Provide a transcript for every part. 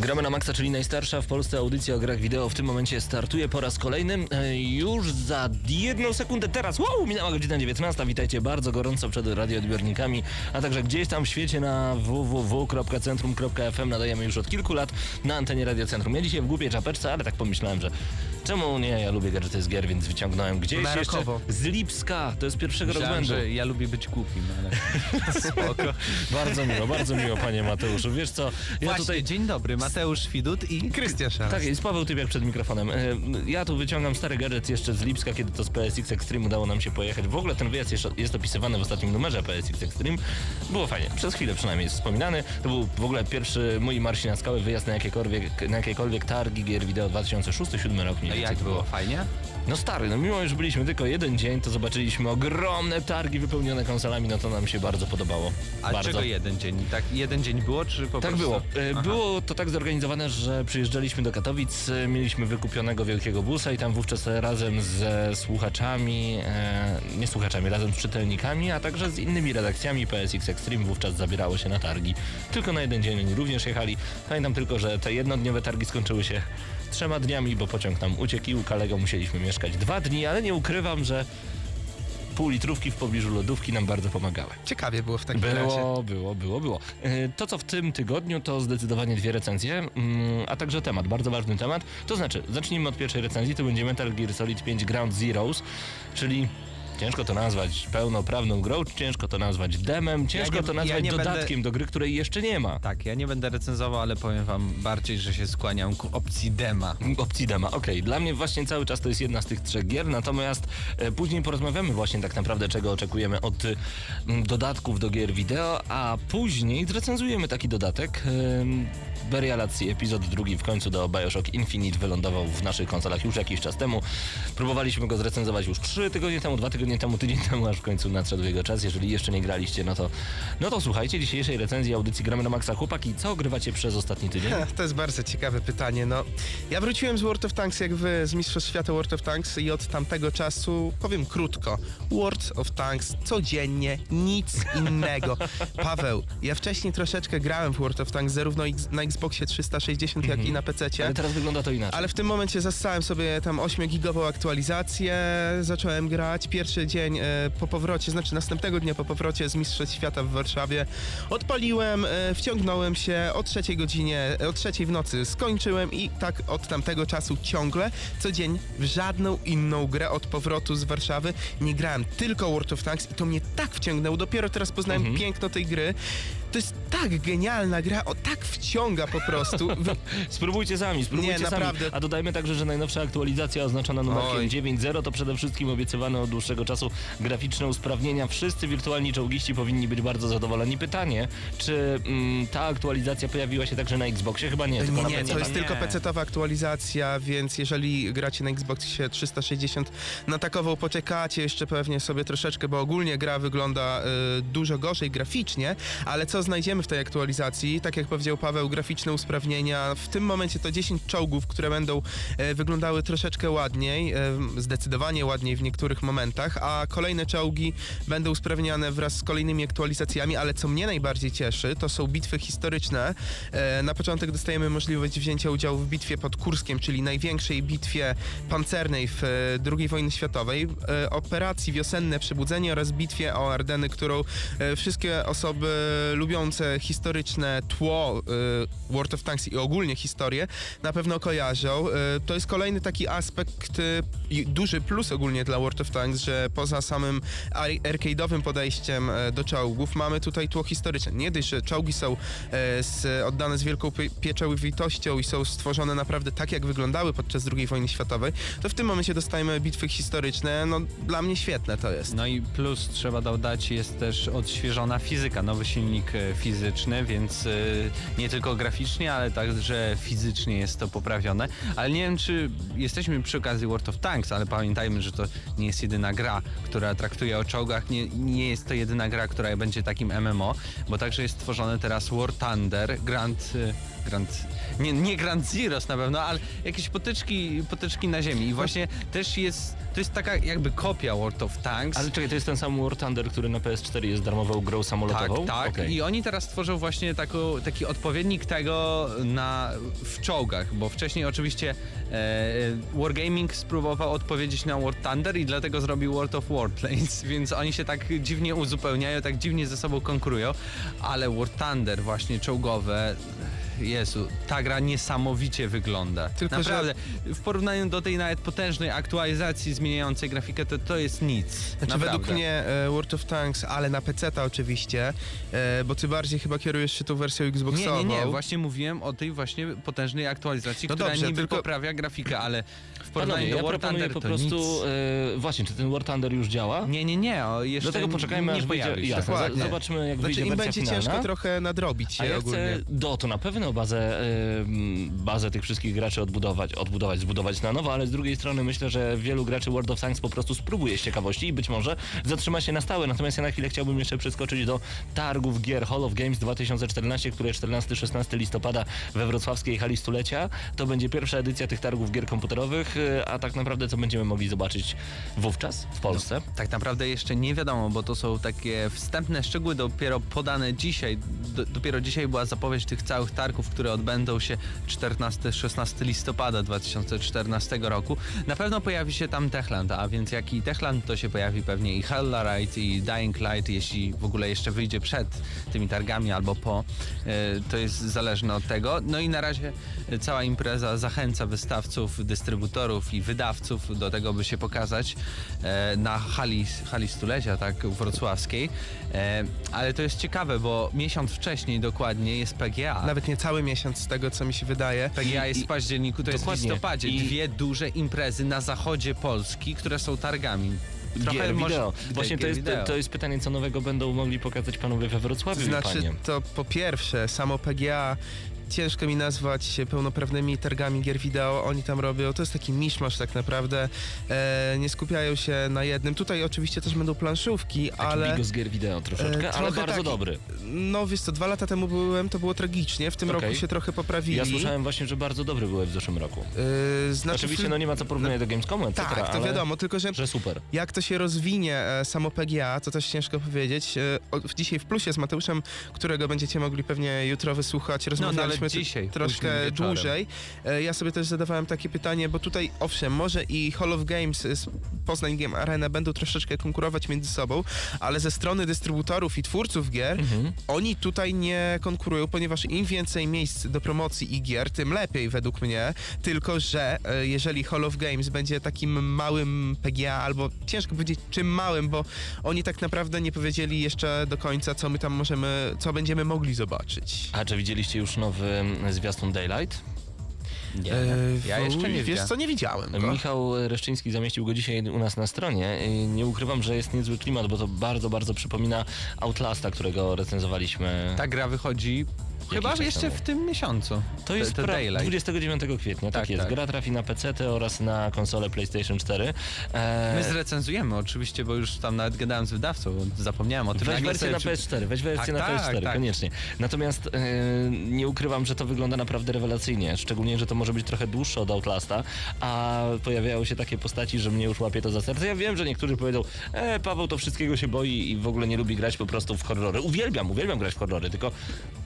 Gramy na Maxa, czyli najstarsza w Polsce audycja o grach wideo. W tym momencie startuje po raz kolejny. E, Już za jedną sekundę teraz. Wow, minęła godzina 19. Witajcie bardzo gorąco przed radioodbiornikami, a także gdzieś tam w świecie na www.centrum.fm nadajemy już od kilku lat na antenie Radio Centrum. Ja dzisiaj w głupiej czapeczce, ale tak pomyślałem, że czemu nie? Ja lubię gadżety z gier, więc wyciągnąłem gdzieś Barokowo. jeszcze z Lipska. To jest pierwszego Myślałem, rozbędu. że ja lubię być głupim, ale spoko. Bardzo miło, bardzo miło, panie Mateuszu. Wiesz co, ja Właśnie, tutaj... dzień dobry, Mateusz Widut i Krystian Szas. Tak, jest Paweł Typiak przed mikrofonem. E, Ja tu wyciągam stary gadżet jeszcze z Lipska, kiedy to z PSX Extreme udało nam się pojechać. W ogóle ten wyjazd jest, jest opisywany w ostatnim numerze PSX Extreme. Było fajnie, przez chwilę przynajmniej jest wspominany. To był w ogóle pierwszy mój Marsi na skałę wyjazd na jakiekolwiek, na jakiekolwiek targi gier wideo 2006-2007 rok mniej A więcej jak było? Fajnie? No stary, no mimo że byliśmy tylko jeden dzień, to zobaczyliśmy ogromne targi wypełnione konsolami, no to nam się bardzo podobało. A bardzo. czego jeden dzień? Tak, jeden dzień było, czy po Tak prostu? było. E, Aha. Było to tak zorganizowane, że przyjeżdżaliśmy do Katowic, e, mieliśmy wykupionego wielkiego busa i tam wówczas razem ze słuchaczami, e, nie słuchaczami, razem z czytelnikami, a także z innymi redakcjami PSX Extreme wówczas zabierało się na targi. Tylko na jeden dzień oni również jechali. Pamiętam tylko, że te jednodniowe targi skończyły się trzema dniami, bo pociąg nam uciekł i u Kalego musieliśmy mieszkać dwa dni, ale nie ukrywam, że pół litrówki w pobliżu lodówki nam bardzo pomagały. Ciekawie było w takim razie. Było, było, było, było. To, co w tym tygodniu, to zdecydowanie dwie recenzje, mm, a także temat, bardzo ważny temat. To znaczy, zacznijmy od pierwszej recenzji, to będzie Metal Gear Solid 5 Ground Zeroes, czyli ciężko to nazwać pełnoprawną grą, ciężko to nazwać demem, ciężko nie- to ja nazwać będę- dodatkiem do gry, której jeszcze nie ma. Tak, ja nie będę recenzował, ale powiem wam bardziej, że się skłaniam ku opcji dema. Opcji dema, okej. Dla mnie właśnie cały czas to jest jedna z tych trzech gier, natomiast e, później porozmawiamy właśnie tak naprawdę, czego oczekujemy od y, m, dodatków do gier wideo, a później zrecenzujemy taki dodatek. Berialacji, epizod drugi w końcu do Bioshock Infinite wylądował w naszych konsolach już jakiś czas temu. Próbowaliśmy go zrecenzować już trzy tygodnie temu, dwa tygodnie temu, tydzień temu, aż w końcu nadszedł jego czas. Jeżeli jeszcze nie graliście, no to, no to słuchajcie dzisiejszej recenzji audycji Gramy na Maxa. Chłopaki, co ogrywacie przez ostatni tydzień? Ha, To jest bardzo ciekawe pytanie. No, ja wróciłem z World of Tanks jak wy, z Mistrzostw Świata World of Tanks i od tamtego czasu, powiem krótko, World of Tanks codziennie, nic innego. Paweł, ja wcześniej troszeczkę grałem w World of Tanks zarówno na Xboxie 360, jak i na PC. Ale teraz wygląda to inaczej. Ale w tym momencie zastałem sobie tam 8-gigową aktualizację, zacząłem grać. Pierwszy dzień e, po powrocie, znaczy następnego dnia po powrocie z Mistrzostw Świata w Warszawie odpaliłem, e, wciągnąłem się o trzeciej godzinie, e, o trzeciej w nocy skończyłem i tak od tamtego czasu ciągle, co dzień w żadną inną grę od powrotu z Warszawy nie grałem, tylko World of Tanks i to mnie tak wciągnęło. Dopiero teraz poznałem Mhm. piękno tej gry. To jest tak genialna gra, o tak wciąga po prostu. Spróbujcie sami, spróbujcie Nie, sami. naprawdę. A dodajmy także, że najnowsza aktualizacja oznaczona numerkiem Oj. 9.0 to przede wszystkim obiecywane od dłuższego czasu graficzne usprawnienia. Wszyscy wirtualni czołgiści powinni być bardzo zadowoleni. Pytanie, czy mm, ta aktualizacja pojawiła się także na Xboxie? Chyba nie, tylko Nie, na nie, PC. to jest tylko PC-towa aktualizacja, więc jeżeli gracie na Xboxie 360, na takową poczekacie jeszcze pewnie sobie troszeczkę, bo ogólnie gra wygląda y, dużo gorzej graficznie, ale co znajdziemy w tej aktualizacji? Tak jak powiedział Paweł, graficzne usprawnienia. W tym momencie to 10 czołgów, które będą e, wyglądały troszeczkę ładniej, e, zdecydowanie ładniej w niektórych momentach, a kolejne czołgi będą usprawniane wraz z kolejnymi aktualizacjami, ale co mnie najbardziej cieszy, to są bitwy historyczne. E, Na początek dostajemy możliwość wzięcia udziału w bitwie pod Kurskiem, czyli największej bitwie pancernej w II wojny światowej, operacji Wiosenne Przebudzenie oraz bitwie o Ardeny, którą wszystkie osoby lubiące historyczne tło e, World of Tanks i ogólnie historię na pewno kojarzą. E, To jest kolejny taki aspekt, i duży plus ogólnie dla World of Tanks, że poza samym ar- arcade'owym podejściem do czołgów, mamy tutaj tło historyczne. Nie dość, że czołgi są z, oddane z wielką pie- pieczołowitością i są stworzone naprawdę tak, jak wyglądały podczas II wojny światowej, to w tym momencie dostajemy bitwy historyczne. No, dla mnie świetne to jest. No i plus trzeba dodać, jest też odświeżona fizyka, nowy silnik fizyczny, więc e, nie tylko graficznie, ale także fizycznie jest to poprawione. Ale nie wiem, czy jesteśmy przy okazji World of Tanks, ale pamiętajmy, że to nie jest jedyna gra, która traktuje o czołgach, nie, nie jest to jedyna gra, która będzie takim MMO, bo także jest tworzony teraz War Thunder, Grand... e, Grand nie, nie Grand Zeroes na pewno, ale jakieś potyczki, potyczki na ziemi. I właśnie też jest, to jest taka jakby kopia World of Tanks. Ale czekaj, to jest ten sam War Thunder, który na PS4 jest darmową grą samolotową? Tak, tak. Okej. I oni teraz tworzą właśnie taką, taki odpowiednik tego na, w czołgach, bo wcześniej oczywiście e, Wargaming spróbował odpowiedzieć na War Thunder i dlatego zrobił World of Warplanes, więc oni się tak dziwnie uzupełniają, tak dziwnie ze sobą konkurują, ale War Thunder właśnie czołgowe Jezu, ta gra niesamowicie wygląda. Tylko, że- Naprawdę, w porównaniu do tej nawet potężnej aktualizacji zmieniającej grafikę, to to jest nic. Znaczy Naprawdę. według mnie e, World of Tanks, ale na PC oczywiście, e, bo ty bardziej chyba kierujesz się tą wersją Nie, Xboxową. nie, nie, właśnie mówiłem o tej właśnie potężnej aktualizacji, No która dobrze, niby tylko- poprawia grafikę, ale w porównaniu Panowie, do ja War proponuję Thunder po to prostu... nic. E, właśnie, czy ten War Thunder już działa? Nie, nie, nie, o, jeszcze Do tego poczekajmy, nie aż wyjdzie. Jasne, Dokładnie. jak Znaczy wyjdzie im będzie finalna. ciężko trochę nadrobić A się ja ogólnie. chcę do to na pewno bazę, bazę tych wszystkich graczy odbudować, odbudować, zbudować na nowo, ale z drugiej strony myślę, że wielu graczy World of Tanks po prostu spróbuje z ciekawości i być może zatrzyma się na stałe. Natomiast ja na chwilę chciałbym jeszcze przeskoczyć do targów gier Hall of Games 2014, które 14-16 listopada we wrocławskiej hali stulecia. To będzie pierwsza edycja tych targów gier komputerowych, a tak naprawdę co będziemy mogli zobaczyć wówczas w Polsce. Tak naprawdę jeszcze nie wiadomo, bo to są takie wstępne szczegóły dopiero podane dzisiaj. Do, dopiero dzisiaj była zapowiedź tych całych targów, które odbędą się 14-16 listopada 2014 roku. Na pewno pojawi się tam Techland, a więc jak i Techland, to się pojawi pewnie i Hellride i Dying Light, jeśli w ogóle jeszcze wyjdzie przed tymi targami albo po. E, To jest zależne od tego. No i na razie cała impreza zachęca wystawców, dystrybutorów i wydawców do tego, by się pokazać e, na hali, hali stulecia, tak, wrocławskiej. E, Ale to jest ciekawe, bo miesiąc wcześniej dokładnie jest PGA. Nawet nie cały miesiąc z tego, co mi się wydaje. PGA jest i- w październiku, to jest w listopadzie. I- Dwie duże imprezy na zachodzie Polski, które są targami. Trochę gier może- wideo. gier Właśnie to jest, wideo. to jest pytanie, co nowego będą mogli pokazać panowie we Wrocławiu znaczy, panie. to po pierwsze, samo PGA ciężko mi nazwać pełnoprawnymi targami gier wideo. Oni tam robią, to jest taki miszmasz tak naprawdę. E, nie skupiają się na jednym. Tutaj oczywiście też będą planszówki, Taki ale... bigos gier wideo troszeczkę, E, ale bardzo taki. dobry. No wiesz co, dwa lata temu byłem, to było tragicznie. W tym Okej. roku się trochę poprawili. Ja słyszałem właśnie, że bardzo dobry były w zeszłym roku. E, znaczy, Oczywiście no nie ma co porównać do Gamescomu, etc., Tak, to ale wiadomo, tylko że że super. Jak to się rozwinie e, samo PGA, to też ciężko powiedzieć. E, o, dzisiaj w plusie z Mateuszem, którego będziecie mogli pewnie jutro wysłuchać, rozmawialiśmy tu- dzisiaj, troszkę dłużej. E, ja sobie też zadawałem takie pytanie, bo tutaj owszem, może i Hall of Games z Poznań Game Arena będą troszeczkę konkurować między sobą, ale ze strony dystrybutorów i twórców gier Mhm. oni tutaj nie konkurują, ponieważ im więcej miejsc do promocji i gier, tym lepiej według mnie. Tylko, że e, jeżeli Hall of Games będzie takim małym PGA, albo ciężko powiedzieć czym małym, bo oni tak naprawdę nie powiedzieli jeszcze do końca, co my tam możemy, co będziemy mogli zobaczyć. A czy widzieliście już nowy zwiastun Daylight? Nie, E, ja jeszcze nie Wiesz widziałem. co, nie widziałem go. Michał Reszczyński zamieścił go dzisiaj u nas na stronie. I Nie ukrywam, że jest niezły klimat, bo to bardzo, bardzo przypomina Outlasta, którego recenzowaliśmy. Ta gra wychodzi chyba jeszcze temu. w tym miesiącu. To jest te pra- Daylight. 29 kwietnia, tak, Tak, jest. tak. Gra trafi na PC oraz na konsolę PlayStation 4. E, My zrecenzujemy oczywiście, bo już tam nawet gadałem z wydawcą, zapomniałem o tym. Weź wersję na przy- PS4, weź wersję Tak, na tak, PS4, tak. koniecznie. Natomiast e, nie ukrywam, że to wygląda naprawdę rewelacyjnie, szczególnie, że to może być trochę dłuższe od Outlasta, a pojawiają się takie postaci, że mnie już łapie to za serce. Ja wiem, że niektórzy powiedzą, e, Paweł to wszystkiego się boi i w ogóle nie lubi grać po prostu w horrory. Uwielbiam, uwielbiam grać w horrory, tylko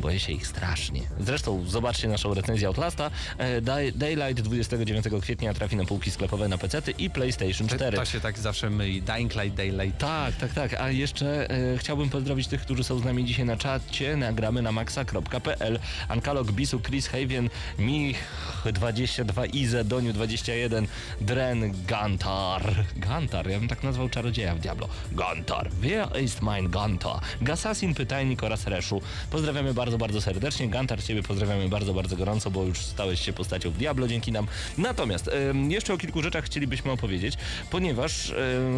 boję się ich ich strasznie. Zresztą zobaczcie naszą recenzję Outlasta. E, Day- Daylight 29 kwietnia trafi na półki sklepowe na PC i PlayStation 4. To się tak zawsze myli. Dying Light, Daylight. Tak, tak, tak. A jeszcze e, chciałbym pozdrowić tych, którzy są z nami dzisiaj na czacie. Nagramy na maxa.pl. Ankalog, Bisu, Chris Haven, Mich22, Ize, Doniu 21, Dren, Gantar. Gantar, ja bym tak nazwał czarodzieja w Diablo. Gantar, where is mein Gantar? Gasasin, Pytajnik oraz Reszu. Pozdrawiamy bardzo, bardzo serdecznie. Gantar, ciebie pozdrawiamy bardzo, bardzo gorąco, bo już stałeś się postacią Diablo dzięki nam. Natomiast jeszcze o kilku rzeczach chcielibyśmy opowiedzieć, ponieważ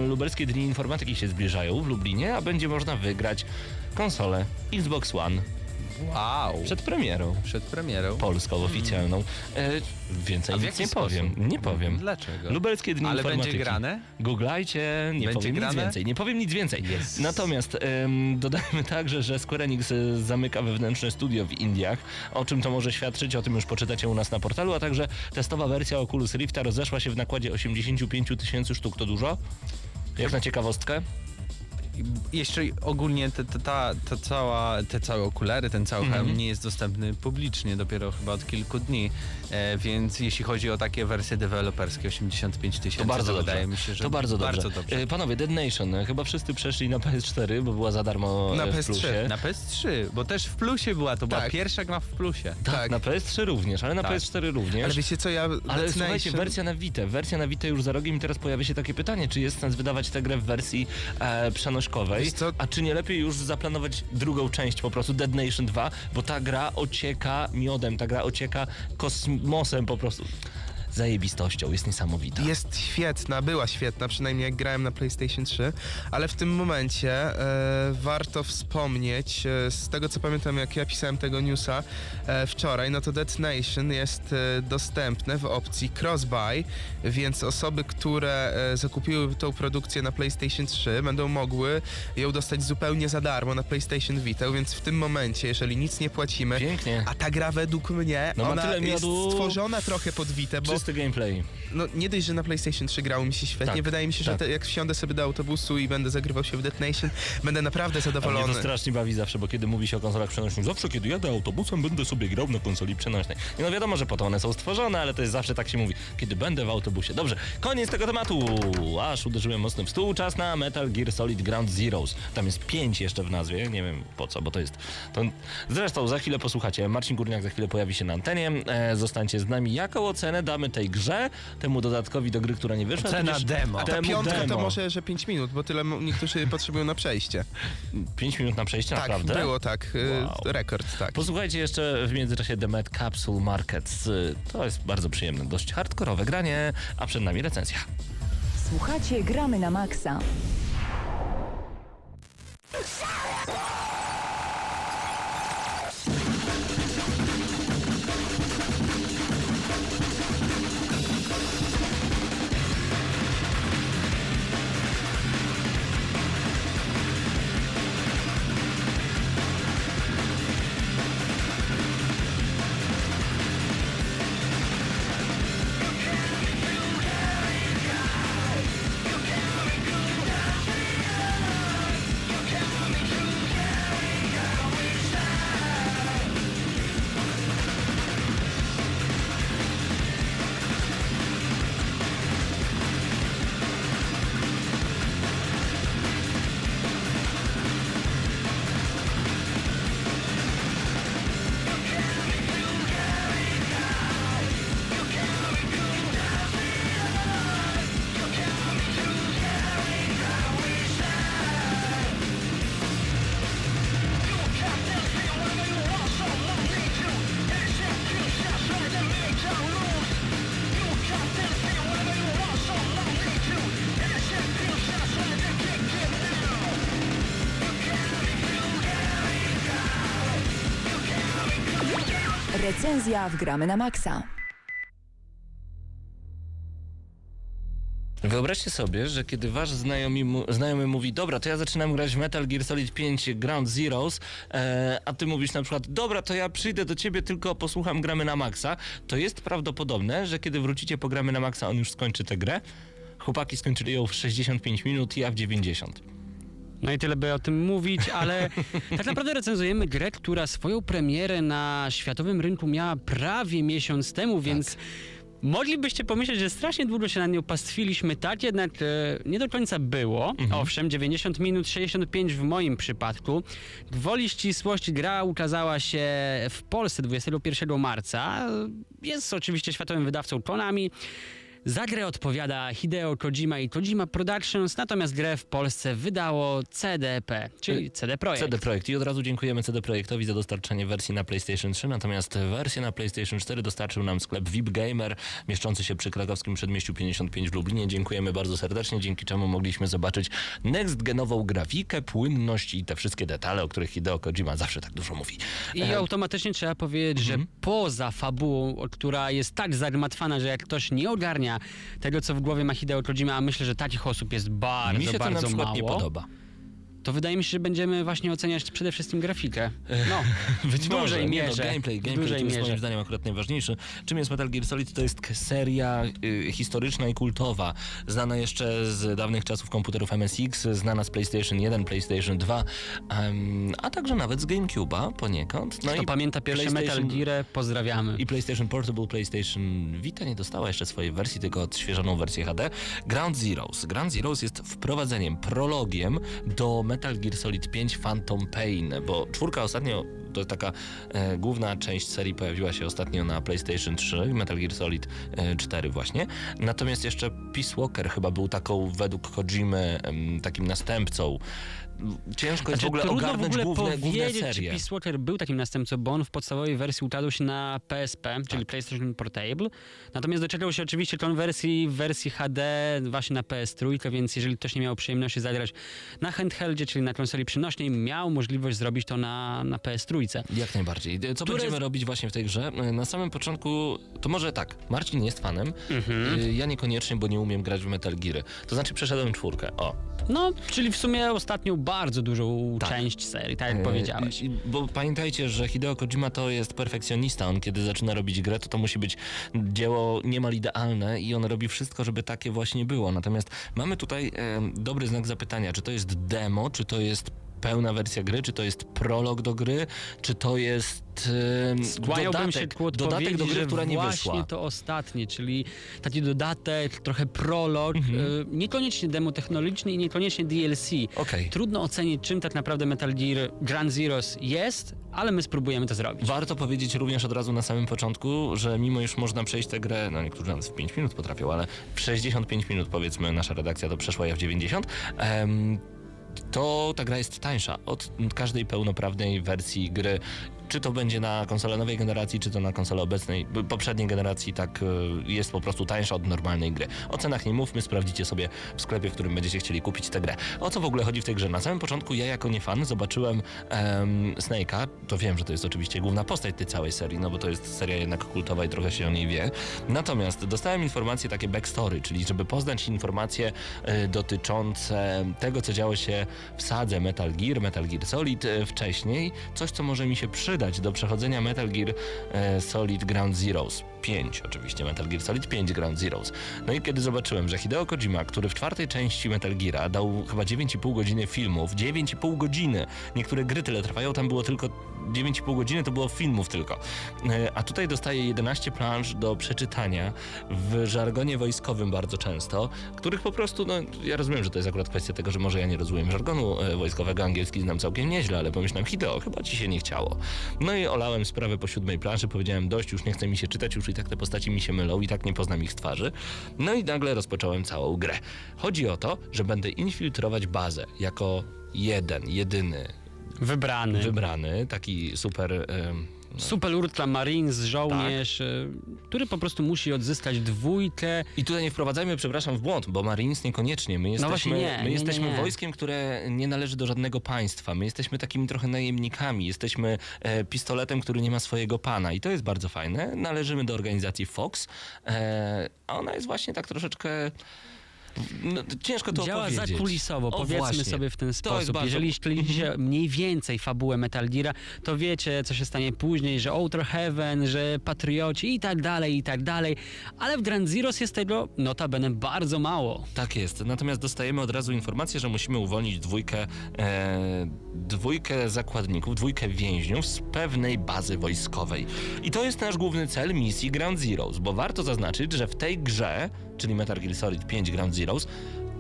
lubelskie dni informatyki się zbliżają w Lublinie, a będzie można wygrać konsolę Xbox One Wow. przed premierą Przed premierą. polską oficjalną. E, więcej A w nic nie sposób? powiem. Nie powiem. Dlaczego? Lubelskie dni Ale informatyki. będzie grane? Googlajcie, nie Będzie powiem grane? nic więcej. Nie powiem nic więcej. Yes. Natomiast dodajmy także, że Square Enix e, zamyka wewnętrzne studio w Indiach. O czym to może świadczyć, o tym już poczytacie u nas na portalu, a także testowa wersja Oculus Rifta rozeszła się w nakładzie 85 tysięcy sztuk. To dużo? Jak na ciekawostkę? Jeszcze ogólnie te, te, ta, ta cała, te całe okulary, ten cały Mhm. hełm nie jest dostępny publicznie dopiero chyba od kilku dni, e, więc jeśli chodzi o takie wersje deweloperskie 85 tysięcy, To bardzo dobrze. wydaje mi się, że to bardzo dobrze. Bardzo dobrze. E, Panowie, Dead Nation, e, chyba wszyscy przeszli na PS4, bo była za darmo Na e, w PS3. plusie. Na PS3, bo też w plusie była, to była Tak. pierwsza gra w plusie. Tak, Tak. na PS3 również, ale na Tak. PS4 również. Ale wiecie co, ja... Ale Dead słuchajcie, Nation- wersja na Vita. Wersja na Vita już za rogiem i teraz pojawia się takie pytanie, czy jest sens wydawać tę grę w wersji e, Co? a czy nie lepiej już zaplanować drugą część po prostu Dead Nation 2, bo ta gra ocieka miodem, ta gra ocieka kosmosem po prostu. Zajebistością, jest niesamowita. Jest świetna, była świetna, przynajmniej jak grałem na PlayStation 3, ale w tym momencie e, warto wspomnieć, e, z tego co pamiętam jak ja pisałem tego newsa e, wczoraj, no to Dead Nation jest e, dostępne w opcji cross-buy, więc osoby, które e, zakupiły tą produkcję na PlayStation 3 będą mogły ją dostać zupełnie za darmo na PlayStation Vita, więc w tym momencie, jeżeli nic nie płacimy, Pięknie. a ta gra według mnie, No ona jest miodu. stworzona trochę pod Vita, bo Czysty gameplay. No nie dość, że na PlayStation 3 grało mi się świetnie, Tak, wydaje mi się, że tak. te, jak wsiądę sobie do autobusu i będę zagrywał się w Dead Nation, będę naprawdę A mnie zadowolony. to strasznie bawi zawsze, bo kiedy mówi się o konsolach przenośnych, zawsze kiedy jadę autobusem, będę sobie grał na konsoli przenośnej. I no wiadomo, że po to one są stworzone, ale to jest zawsze tak się mówi, kiedy będę w autobusie. Dobrze, koniec tego tematu. Aż uderzyłem mocno w stół. Czas na Metal Gear Solid Ground Zeroes. Tam jest pięć jeszcze w nazwie, nie wiem po co, bo to jest... To... Zresztą za chwilę posłuchacie. Marcin Górniak za chwilę pojawi się na antenie. E, zostańcie z nami. Jaką ocenę damy tej grze, temu dodatkowi do gry, która nie wyszła? Tudzież demo. A ta temu piątka demo. to może, że 5 minut, bo tyle niektórzy potrzebują na przejście. Pięć minut na przejście, Tak, naprawdę? było tak. y, Wow. Rekord, tak. Posłuchajcie jeszcze w międzyczasie The Mad Capsule Markets. Y, To jest bardzo przyjemne, dość hardkorowe granie, a przed nami recenzja. Słuchacie, gramy na maksa. Recenzja w gramy na maksa. Wyobraźcie sobie, że kiedy wasz znajomy, znajomy mówi, dobra, to ja zaczynam grać w Metal Gear Solid 5 Ground Zeroes, e, a ty mówisz na przykład, dobra, to ja przyjdę do ciebie, tylko posłucham gramy na maksa, to jest prawdopodobne, że kiedy wrócicie po gramy na maksa, on już skończy tę grę. Chłopaki skończyli ją w 65 minut, ja w 90. No i tyle by o tym mówić, ale tak naprawdę recenzujemy grę, która swoją premierę na światowym rynku miała prawie miesiąc temu, więc moglibyście pomyśleć, że strasznie długo się na nią pastwiliśmy, tak jednak e, nie do końca było. Owszem, 90 minut, 65 w moim przypadku. Gwoli ścisłości gra ukazała się w Polsce 21 marca. Jest oczywiście światowym wydawcą Konami. Za grę odpowiada Hideo Kojima i Kojima Productions, natomiast grę w Polsce wydało CDP, czyli CD Projekt. CD Projekt i od razu dziękujemy CD Projektowi za dostarczenie wersji na PlayStation 3, natomiast wersję na PlayStation 4 dostarczył nam sklep VIP Gamer, mieszczący się przy krakowskim przedmieściu 55 w Lublinie. Dziękujemy bardzo serdecznie, dzięki czemu mogliśmy zobaczyć next-genową grafikę, płynność i te wszystkie detale, o których Hideo Kojima zawsze tak dużo mówi. I automatycznie trzeba powiedzieć, że poza fabułą, która jest tak zagmatwana, że jak ktoś nie ogarnia tego, co w głowie ma Hideo Kojima, a myślę, że takich osób jest bardzo, Mi się to bardzo na przykład mało, nie podoba. To wydaje mi się, że będziemy właśnie oceniać przede wszystkim grafikę. No, Być w dużej może. Nie mierze. No, gameplay, gameplay dużej jest mierze. moim zdaniem akurat najważniejszy. Czym jest Metal Gear Solid? To jest seria y, historyczna i kultowa, znana jeszcze z dawnych czasów komputerów MSX, znana z PlayStation 1, PlayStation 2, em, a także nawet z GameCube'a poniekąd. No Kto pamięta pierwsze Metal Gear, pozdrawiamy. i PlayStation Portable, PlayStation Vita nie dostała jeszcze swojej wersji, tylko odświeżoną wersję HD. Ground Zeroes. Ground Zeroes jest wprowadzeniem, prologiem do Metal Gear Solid 5 Phantom Pain, bo czwórka ostatnio, to taka e, główna część serii pojawiła się ostatnio na PlayStation 3, Metal Gear Solid e, 4 właśnie. Natomiast jeszcze Peace Walker chyba był taką według Kojimy em, takim następcą. Ciężko jest w ogóle Znaczy, trudno ogarnąć w ogóle główne, główne serie. czy Peace Walker był takim następcą, bo on w podstawowej wersji ukazał się na PSP, Tak. czyli PlayStation Portable. Natomiast doczekał się oczywiście konwersji w wersji HD właśnie na PS3, więc jeżeli ktoś nie miał przyjemności zagrać na handheldzie, czyli na konsoli przenośnej, miał możliwość zrobić to na, na PS3. Jak najbardziej. Co Które- będziemy robić właśnie w tej grze? Na samym początku, to może tak, Marcin jest fanem, Mhm. y, ja niekoniecznie, bo nie umiem grać w Metal Geary. To znaczy przeszedłem czwórkę, o. No, czyli w sumie ostatnią bardzo dużą Tak. część serii, tak jak Y, powiedziałeś. Bo pamiętajcie, że Hideo Kojima to jest perfekcjonista. On kiedy zaczyna robić grę, to to musi być dzieło niemal idealne i on robi wszystko, żeby takie właśnie było. Natomiast mamy tutaj em, dobry znak zapytania, czy to jest demo, czy to jest pełna wersja gry, czy to jest prolog do gry, czy to jest Skłaniałbym dodatek, dodatek do gry, która nie właśnie wyszła. to ostatnie, czyli taki dodatek, trochę prolog, Mhm. y, niekoniecznie demo technologiczny i niekoniecznie DLC. Okej. Trudno ocenić, czym tak naprawdę Metal Gear Grand Zeroes jest, ale my spróbujemy to zrobić. Warto powiedzieć również od razu na samym początku, że mimo już można przejść tę grę, no niektórzy nawet w 5 minut potrafią, ale w 65 minut powiedzmy nasza redakcja to przeszła ja w 90, em, to ta gra jest tańsza od każdej pełnoprawnej wersji gry. Czy to będzie na konsolę nowej generacji, czy to na konsolę obecnej, poprzedniej generacji, tak y, jest po prostu tańsza od normalnej gry. O cenach nie mówmy, sprawdzicie sobie w sklepie, w którym będziecie chcieli kupić tę grę. O co w ogóle chodzi w tej grze? Na samym początku ja jako nie fan zobaczyłem em, Snake'a, to wiem, że to jest oczywiście główna postać tej całej serii, no bo to jest seria jednak kultowa i trochę się o niej wie. Natomiast dostałem informacje takie backstory, czyli żeby poznać informacje e, dotyczące tego, co działo się w sadze Metal Gear, Metal Gear Solid e, wcześniej, coś, co może mi się przydać do przechodzenia Metal Gear e, Solid Ground Zeroes. 5 oczywiście, Metal Gear Solid 5 Ground Zeroes. No i kiedy zobaczyłem, że Hideo Kojima, który w czwartej części Metal Geara dał chyba 9,5 godziny filmów, 9,5 godziny, niektóre gry tyle trwają, tam było tylko 9,5 godziny, to było filmów tylko. E, A tutaj dostaję 11 planż do przeczytania w żargonie wojskowym bardzo często, których po prostu, no ja rozumiem, że to jest akurat kwestia tego, że może ja nie rozumiem żargonu e, wojskowego, angielski znam całkiem nieźle, ale pomyślałem, Hideo, chyba ci się nie chciało. No i olałem sprawę po siódmej planszy, powiedziałem dość, już nie chce mi się czytać, już i tak te postaci mi się mylą i tak nie poznam ich z twarzy. No i nagle rozpocząłem całą grę. Chodzi o to, że będę infiltrować bazę jako jeden, jedyny, Wybrany. wybrany, taki super... Super Ultra Marines, żołnierz, Tak. y, który po prostu musi odzyskać dwójkę. I tutaj nie wprowadzajmy, przepraszam, w błąd, bo Marines niekoniecznie. My jesteśmy, właśnie nie, my nie, jesteśmy nie. wojskiem, które nie należy do żadnego państwa. My jesteśmy takimi trochę najemnikami. Jesteśmy e, pistoletem, który nie ma swojego pana. I to jest bardzo fajne. Należymy do organizacji Fox. E, a ona jest właśnie tak troszeczkę No, ciężko to działa opowiedzieć. zakulisowo, O, powiedzmy właśnie. sobie w ten sposób. bardzo- Jeżeli śledzicie mniej więcej fabułę Metal Geara, to wiecie, co się stanie później, że Outer Heaven, że Patrioci i tak dalej, i tak dalej. Ale w Grand Zeroes jest tego notabene bardzo mało. Tak jest. Natomiast dostajemy od razu informację, że musimy uwolnić dwójkę, e, dwójkę zakładników, dwójkę więźniów z pewnej bazy wojskowej. I to jest nasz główny cel misji Ground Zeroes, bo warto zaznaczyć, że w tej grze, czyli Metal Gear Solid 5 Ground Zeroes,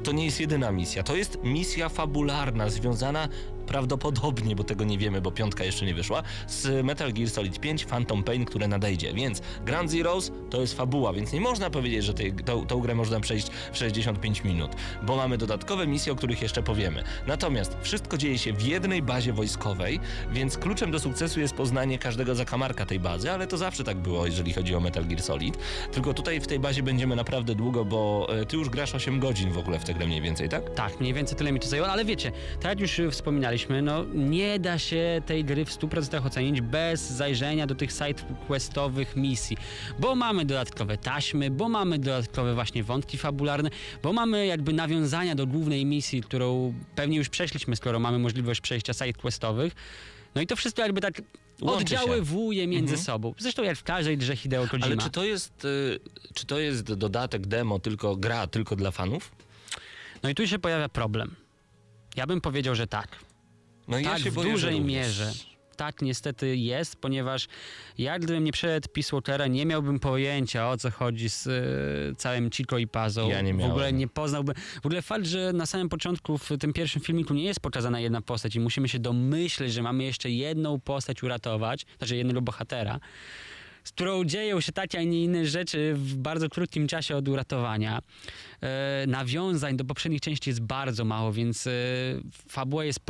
to nie jest jedyna misja. To jest misja fabularna związana prawdopodobnie, bo tego nie wiemy, bo piątka jeszcze nie wyszła, z Metal Gear Solid 5 Phantom Pain, które nadejdzie. Więc Ground Zeroes to jest fabuła, więc nie można powiedzieć, że tej, tą, tą grę można przejść w 65 minut, bo mamy dodatkowe misje, o których jeszcze powiemy. Natomiast wszystko dzieje się w jednej bazie wojskowej, więc kluczem do sukcesu jest poznanie każdego zakamarka tej bazy, ale to zawsze tak było, jeżeli chodzi o Metal Gear Solid. Tylko tutaj w tej bazie będziemy naprawdę długo, bo e, ty już grasz 8 godzin w ogóle w tę grę mniej więcej, tak? Tak, mniej więcej tyle mi to zajęło, ale wiecie, tak jak już y, wspominaliśmy, no nie da się tej gry w 100% ocenić bez zajrzenia do tych sidequestowych misji, bo mamy dodatkowe taśmy, bo mamy dodatkowe właśnie wątki fabularne, bo mamy jakby nawiązania do głównej misji, którą pewnie już przeszliśmy, skoro mamy możliwość przejścia sidequestowych. No i to wszystko jakby tak Łączy się. oddziaływuje między sobą. Zresztą jak w każdej grze Hideo Kojima. Ale czy to jest, y, czy to jest dodatek demo, tylko gra tylko dla fanów? No i tu się pojawia problem. Ja bym powiedział, że tak. No tak, się w dużej mierze. Tak, niestety jest, ponieważ ja gdybym nie przeszedł Peace Walkera, nie miałbym pojęcia o co chodzi z y, całym Chico i Pazą. Ja nie W ogóle miałem. nie poznałbym. W ogóle fakt, że na samym początku w tym pierwszym filmiku nie jest pokazana jedna postać i musimy się domyśleć, że mamy jeszcze jedną postać uratować, znaczy jednego bohatera, z którą dzieją się takie, a nie inne rzeczy w bardzo krótkim czasie od uratowania. E, nawiązań do poprzednich części jest bardzo mało, więc e, fabuła jest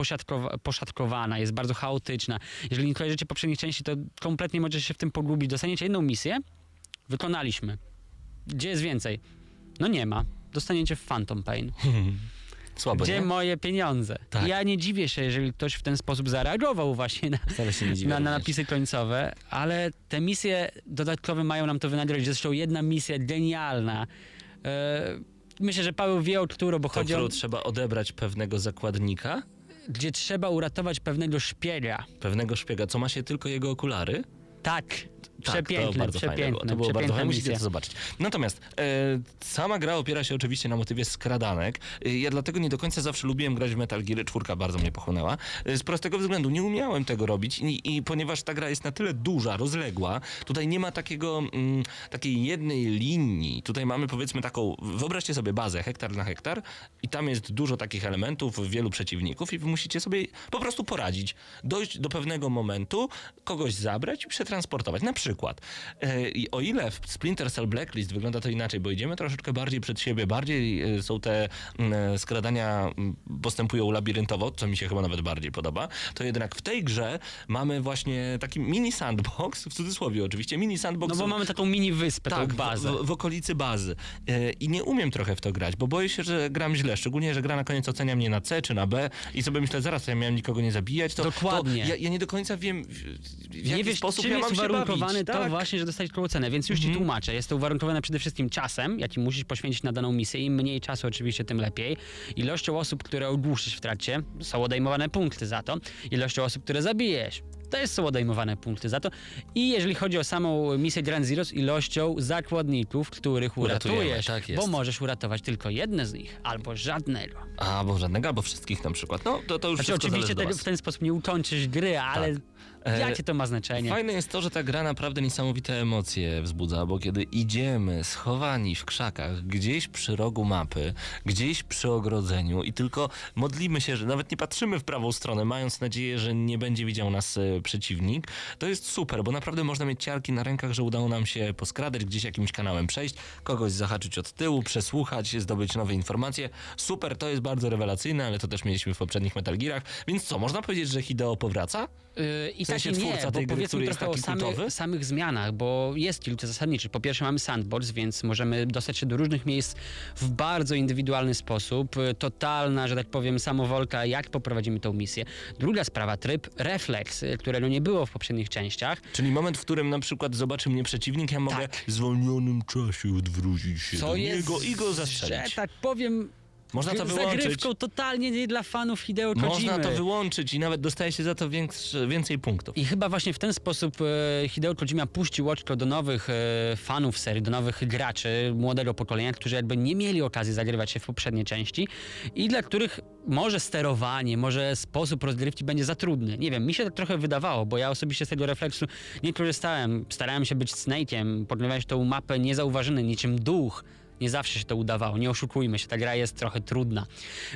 poszatkowana, jest bardzo chaotyczna. Jeżeli nie kojarzycie poprzednich części, to kompletnie możecie się w tym pogubić. Dostaniecie jedną misję, wykonaliśmy. Gdzie jest więcej? No nie ma. Dostaniecie w Phantom Pain. Słabo, Gdzie nie? moje pieniądze? Tak. Ja nie dziwię się, jeżeli ktoś w ten sposób zareagował właśnie na, na, na napisy końcowe, ale te misje dodatkowe mają nam to wynagrodzić. Zresztą jedna misja genialna. E, myślę, że Paweł wie o którą, bo To, chodzi o... trzeba odebrać pewnego zakładnika, Gdzie trzeba uratować pewnego szpiega. pewnego szpiega, co ma się tylko jego okulary. Tak, Tak, przepiękne, to bardzo fajne było. To było bardzo fajne, musicie to zobaczyć. Natomiast e, sama gra opiera się oczywiście na motywie skradanek. E, ja dlatego nie do końca zawsze lubiłem grać w Metal Gear. Czwórka bardzo mnie pochłonęła. E, z prostego względu nie umiałem tego robić i, i ponieważ ta gra jest na tyle duża, rozległa, tutaj nie ma takiego, mm, takiej jednej linii. Tutaj mamy powiedzmy taką, wyobraźcie sobie bazę hektar na hektar i tam jest dużo takich elementów, wielu przeciwników i wy musicie sobie po prostu poradzić. Dojść do pewnego momentu, kogoś zabrać i przetransportować. Na przykład, e, i o ile w Splinter Cell Blacklist wygląda to inaczej, bo idziemy troszeczkę bardziej przed siebie, bardziej e, są te mm, skradania mm, postępują labiryntowo, co mi się chyba nawet bardziej podoba, to jednak w tej grze mamy właśnie taki mini sandbox, w cudzysłowie oczywiście, mini sandbox. No bo mamy taką mini wyspę, Tak, bazę. W, w, okolicy bazy. E, I nie umiem trochę w to grać, bo boję się, że gram źle. Szczególnie, że gra na koniec ocenia mnie na C czy na B i sobie myślę, zaraz ja miałem nikogo nie zabijać. To, Dokładnie. To ja, ja nie do końca wiem, w, w jaki nie wiesz, sposób ja mam się bawić. To tak. Mhm. właśnie, że dostać tą cenę, więc już ci tłumaczę. Jest to uwarunkowane przede wszystkim czasem, jaki musisz poświęcić na daną misję. Im mniej czasu oczywiście, tym lepiej. Ilością osób, które ogłuszysz w trakcie, są odejmowane punkty za to. Ilością osób, które zabijesz. Też są odejmowane punkty za to. I jeżeli chodzi o samą misję Grand Zeroes, ilością zakładników, których Uratujemy, uratujesz. tak jest. bo możesz uratować tylko jedne z nich, albo żadnego. Albo żadnego, albo wszystkich na przykład. No to, to już Znaczy oczywiście was. w ten sposób nie ukończysz gry, ale E, jakie to ma znaczenie? Fajne jest to, że ta gra naprawdę niesamowite emocje wzbudza, bo kiedy idziemy schowani w krzakach, gdzieś przy rogu mapy, gdzieś przy ogrodzeniu i tylko modlimy się, że nawet nie patrzymy w prawą stronę, mając nadzieję, że nie będzie widział nas e, przeciwnik, to jest super, bo naprawdę można mieć ciarki na rękach, że udało nam się poskradać, gdzieś jakimś kanałem przejść, kogoś zahaczyć od tyłu, przesłuchać, zdobyć nowe informacje. Super, to jest bardzo rewelacyjne, ale to też mieliśmy w poprzednich Metal Gearach, więc co, można powiedzieć, że Hideo powraca? Yy, sensie tak i nie, twórca bo tej gry, powiedzmy który jest trochę o taki samych, kultowy? samych zmianach, bo jest kilka zasadniczych. Po pierwsze mamy sandbox, więc możemy dostać się do różnych miejsc w bardzo indywidualny sposób. Totalna, że tak powiem, samowolka, jak poprowadzimy tą misję. Druga sprawa, tryb refleks, którego nie było w poprzednich częściach. Czyli moment, w którym na przykład zobaczy mnie przeciwnik, ja mogę Tak. w zwolnionym czasie odwrócić się Co do jest, niego i go że zastrzelić. tak powiem, Można to wyłączyć. zagrywką totalnie nie dla fanów Hideo Kojimy. Można to wyłączyć i nawet dostaje się za to większe, więcej punktów. I chyba właśnie w ten sposób e, Hideo Kojima puścił oczko do nowych e, fanów serii, do nowych graczy młodego pokolenia, którzy jakby nie mieli okazji zagrywać się w poprzednie części i dla których może sterowanie, może sposób rozgrywki będzie za trudny. Nie wiem, mi się tak trochę wydawało, bo ja osobiście z tego refleksu nie korzystałem. Starałem się być Snake'iem, pokonywać tą mapę niezauważony, niczym duch. Nie zawsze się to udawało, nie oszukujmy się, ta gra jest trochę trudna.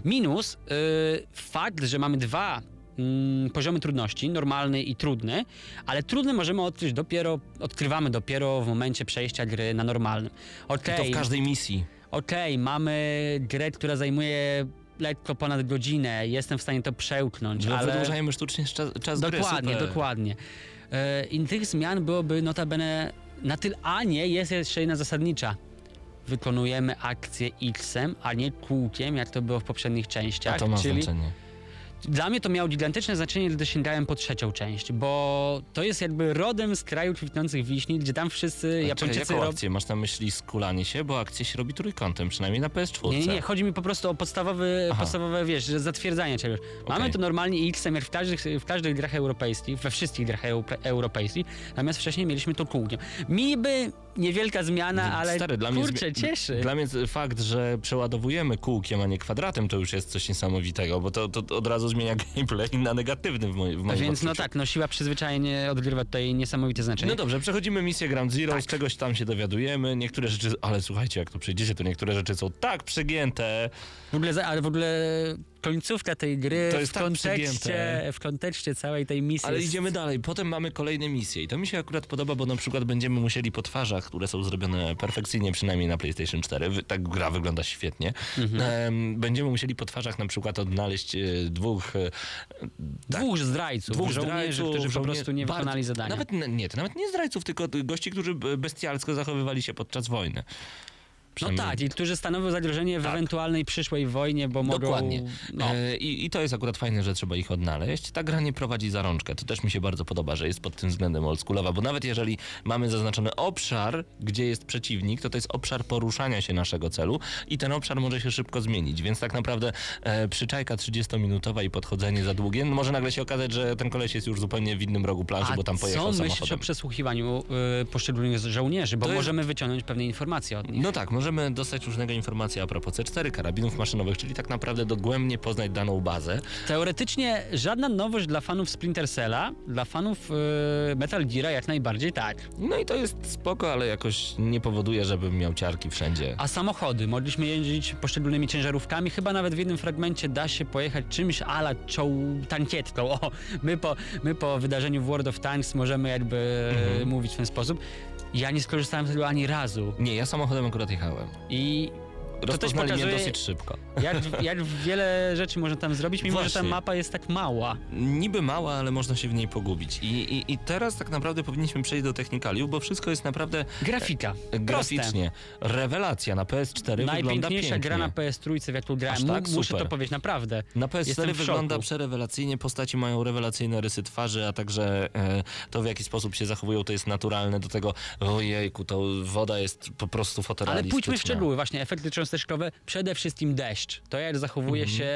Minus yy, fakt, że mamy dwa mm, poziomy trudności, normalny i trudny, ale trudny możemy odkryć dopiero, odkrywamy dopiero w momencie przejścia gry na normalnym. I Okej, to w każdej misji. okej, mamy grę, która zajmuje lekko ponad godzinę, jestem w stanie to przełknąć, Że ale... wydłużajmy sztucznie czas, czas gry. Dokładnie, dokładnie. E, I tych zmian byłoby notabene na tyle, a nie, jest jeszcze jedna zasadnicza. Wykonujemy akcję X-em, a nie kółkiem, jak to było w poprzednich częściach. A to ma czyli znaczenie. dla mnie to miało gigantyczne znaczenie, gdy sięgałem po trzecią część, bo to jest jakby rodem z kraju kwitnących wiśni, gdzie tam wszyscy Czekaj, Japończycy jaką akcję? Masz na myśli skulanie się? Bo akcję się robi trójkątem, przynajmniej na PS4. Nie, nie, nie, chodzi mi po prostu o podstawowy, Aha. podstawowe, wiesz, że zatwierdzanie czegoś. Mamy Okej. to normalnie X-em w każdych, w każdych grach europejskich, we wszystkich grach eu- europejskich, natomiast wcześniej mieliśmy to kółkiem. Mi by niewielka zmiana, ale Stary, dla mnie kurczę, zmi- cieszy. Dla mnie fakt, że przeładowujemy kółkiem, a nie kwadratem, to już jest coś niesamowitego, bo to, to od razu zmienia gameplay na negatywny w, moj, w moim Więc no odczuciu. tak, no siła przyzwyczajenie odgrywa tutaj niesamowite znaczenie. No dobrze, przechodzimy misję Ground Zero, Tak. z czegoś tam się dowiadujemy, niektóre rzeczy, ale słuchajcie, jak tu przejdziecie, to niektóre rzeczy są tak przegięte, W ogóle, ale w ogóle końcówka tej gry To jest w, tak kontekście, w kontekście całej tej misji ale jest... idziemy dalej. Potem mamy kolejne misje i to mi się akurat podoba, bo na przykład będziemy musieli po twarzach, które są zrobione perfekcyjnie, przynajmniej na PlayStation 4, wy- tak gra wygląda świetnie, Mhm. em, będziemy musieli po twarzach na przykład odnaleźć e, dwóch e, Dwóch zdrajców, dwóch żołnierzy, zdrajców, którzy po prostu nie bardzo- wykonali zadania. Nawet nie, to nawet nie zdrajców, tylko gości, którzy bestialsko zachowywali się podczas wojny. No Przynajmniej- tak, i którzy stanowią zagrożenie w Tak. ewentualnej przyszłej wojnie, bo mogą... Dokładnie. No. E, i, I to jest akurat fajne, że trzeba ich odnaleźć. Ta gra nie prowadzi za rączkę. To też mi się bardzo podoba, że jest pod tym względem oldschoolowa, bo nawet jeżeli mamy zaznaczony obszar, gdzie jest przeciwnik, to to jest obszar poruszania się naszego celu i ten obszar może się szybko zmienić, więc tak naprawdę e, przyczajka 30-minutowa i podchodzenie za długie, no może nagle się okazać, że ten koleś jest już zupełnie w innym rogu planszy, A bo tam pojechał co myślisz samochodem. o przesłuchiwaniu y, poszczególnych żołnierzy? Bo To jest- możemy wyciągnąć pewne informacje od nich. No tak, możemy dostać różnego informacje a propos C4, karabinów maszynowych, czyli tak naprawdę dogłębnie poznać daną bazę. Teoretycznie żadna nowość dla fanów Splinter Cella, dla fanów y, Metal Geara jak najbardziej tak. No i to jest spoko, ale jakoś nie powoduje, żebym miał ciarki wszędzie. A samochody? Mogliśmy jeździć poszczególnymi ciężarówkami, chyba nawet w jednym fragmencie da się pojechać czymś ala czoł tankietką. O, my po, my po wydarzeniu w World of Tanks możemy jakby Mhm. mówić w ten sposób. Ja nie skorzystałem z tego ani razu. Nie, ja samochodem akurat jechałem. I też Rozpoznali mnie pokazuje- dosyć szybko. jak, jak wiele rzeczy można tam zrobić, mimo że ta Właśnie. mapa jest tak mała. Niby mała, ale można się w niej pogubić. I, i, i teraz tak naprawdę powinniśmy przejść do technikaliów, bo wszystko jest naprawdę Grafika. e, graficznie. Rewelacja na PS4 wygląda Najpiękniejsza pięknie. gra na PS3, w jaką grałem. Aż tak? Mu- Muszę Super. to powiedzieć, naprawdę. Na PS4 Jestem w wygląda przerewelacyjnie, postaci mają rewelacyjne rysy twarzy, a także e, to w jaki sposób się zachowują to jest naturalne. Do tego, ojejku, to woda jest po prostu Ale fotorealistyczna. pójdźmy w szczegóły, właśnie efekty przede wszystkim deszcz. To jak zachowuje Mhm. się.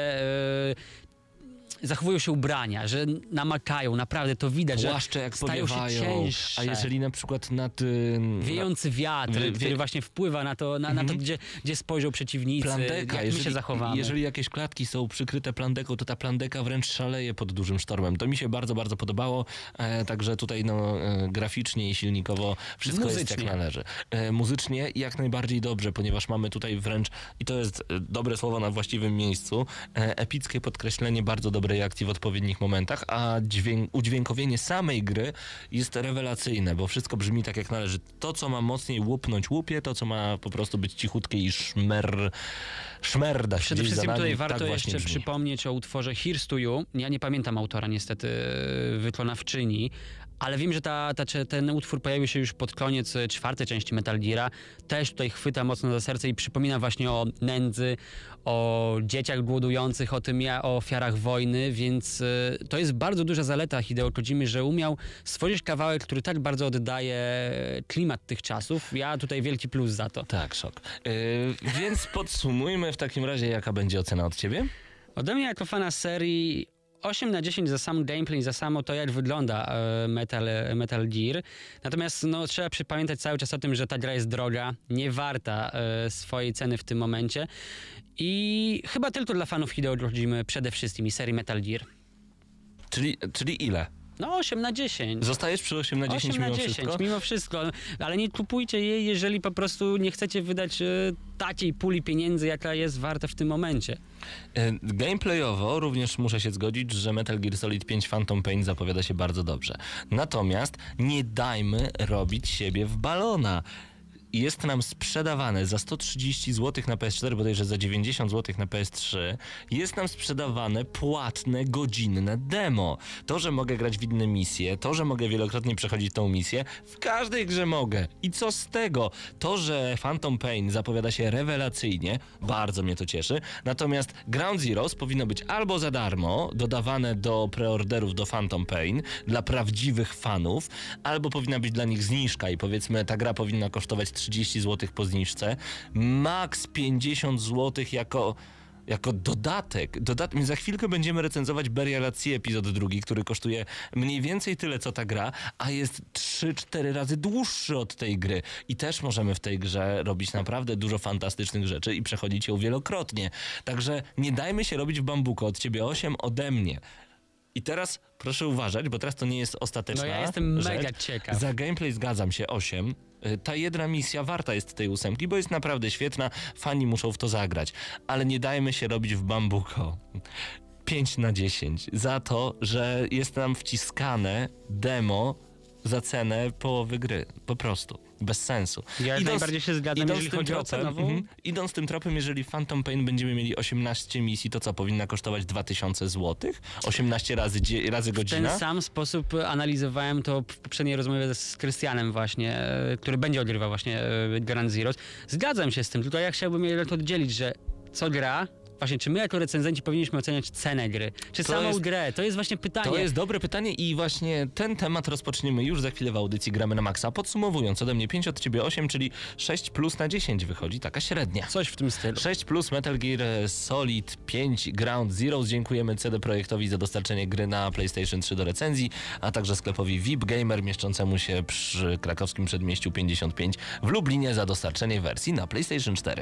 Zachowują się ubrania, że namakają, naprawdę to widać, że Płaszcze jak stają się cięższe. a jeżeli na przykład nad... y, Wiejący wiatr, Wie- wie- który właśnie wpływa na to, na, na to Mhm. gdzie, gdzie spojrzą przeciwnicy, plandeka, jak jeżeli, my się zachowamy. jeżeli jakieś klatki są przykryte plandeką, to ta plandeka wręcz szaleje pod dużym sztormem. To mi się bardzo, bardzo podobało, e, także tutaj no, e, graficznie i silnikowo wszystko jest Muzycznie. jak należy. E, muzycznie jak najbardziej dobrze, ponieważ mamy tutaj wręcz, i to jest e, dobre słowo na właściwym miejscu, e, epickie podkreślenie bardzo dobrej akcji w odpowiednich momentach, a dźwięk, udźwiękowienie samej gry jest rewelacyjne, bo wszystko brzmi tak jak należy. To, co ma mocniej łupnąć, łupie, to, co ma po prostu być cichutkie i szmer, szmerda Przede gdzieś za wszystkim nami, tutaj tak warto właśnie jeszcze brzmi. przypomnieć o utworze Here's to You. Ja nie pamiętam autora niestety, wykonawczyni, ale wiem, że ta, ta, ten utwór pojawił się już pod koniec e, czwartej części Metal Geara. Też tutaj chwyta mocno za serce i przypomina właśnie o nędzy, o dzieciach głodujących, o tym, o ofiarach wojny więc e, to jest bardzo duża zaleta Hideo Kojimy, że umiał stworzyć kawałek, który tak bardzo oddaje klimat tych czasów. Ja tutaj wielki plus za to. Tak, szok. Yy, więc podsumujmy w takim razie, jaka będzie ocena od ciebie? Ode mnie jako fana serii 8 na 10 za sam gameplay, za samo to, jak wygląda e, Metal, Metal Gear. Natomiast no, trzeba przypamiętać cały czas o tym, że ta gra jest droga, nie warta e, swojej ceny w tym momencie. I chyba tylko dla fanów Hideo Kojimy przede wszystkim i serii Metal Gear. Czyli, czyli ile? No 8 na 10. Zostajesz przy 8 na 10 8 na mimo 10, wszystko? mimo wszystko. Ale nie kupujcie jej, jeżeli po prostu nie chcecie wydać e, takiej puli pieniędzy, jaka jest warta w tym momencie. E, Gameplayowo również muszę się zgodzić, że Metal Gear Solid 5 Phantom Pain zapowiada się bardzo dobrze. Natomiast nie dajmy robić siebie w balona. Jest nam sprzedawane za 130 zł na PS4, bodajże za 90 zł na PS3. Jest nam sprzedawane płatne, godzinne demo. To, że mogę grać w inne misje, to, że mogę wielokrotnie przechodzić tą misję, w każdej grze mogę. I co z tego? To, że Phantom Pain zapowiada się rewelacyjnie, bardzo mnie to cieszy. Natomiast Ground Zeroes powinno być albo za darmo, dodawane do preorderów do Phantom Pain dla prawdziwych fanów, albo powinna być dla nich zniżka i powiedzmy ta gra powinna kosztować 30 zł po zniżce, max 50 zł jako jako dodatek. Dodat my za chwilkę będziemy recenzować Burial at Sea epizod drugi, który kosztuje mniej więcej tyle, co ta gra, a jest 3-4 razy dłuższy od tej gry. I też możemy w tej grze robić naprawdę dużo fantastycznych rzeczy i przechodzić ją wielokrotnie. Także nie dajmy się robić w bambuko. Od ciebie 8, ode mnie. I teraz proszę uważać, bo teraz to nie jest ostateczna No ja jestem rzecz. mega ciekaw. Za gameplay zgadzam się 8. Y, Ta jedna misja warta jest tej ósemki, bo jest naprawdę świetna. Fani muszą w to zagrać. Ale nie dajmy się robić w bambuko. 5 na 10 za to, że jest nam wciskane demo cenę połowy gry. Po prostu. Bez sensu. Ja jak najbardziej się zgadzam, idąc jeżeli tym chodzi o tropem, cenową. mhm, idąc tym tropem, jeżeli Phantom Pain będziemy mieli 18 misji, to co, powinna kosztować 2000 zł? 18 razy, razy W ten godzina? sam sposób analizowałem to w poprzedniej rozmowie z Krystianem właśnie, e, który będzie odgrywał właśnie e, Grand Zeroes. Zgadzam się z tym, tylko ja chciałbym jednak oddzielić, że co gra, właśnie czy my jako recenzenci powinniśmy oceniać cenę gry, czy To samą jest- grę, to jest właśnie pytanie. To jest dobre pytanie i właśnie ten temat rozpoczniemy już za chwilę w audycji Gramy na Maxa. Podsumowując, ode mnie 5 od ciebie 8, czyli 6 plus na 10 wychodzi, taka średnia. Coś w tym stylu. 6 plus Metal Gear Solid 5 Ground Zeroes. Dziękujemy CD Projektowi za dostarczenie gry na PlayStation 3 do recenzji, a także sklepowi VIP Gamer mieszczącemu się przy krakowskim przedmieściu 55 w Lublinie za dostarczenie wersji na PlayStation 4.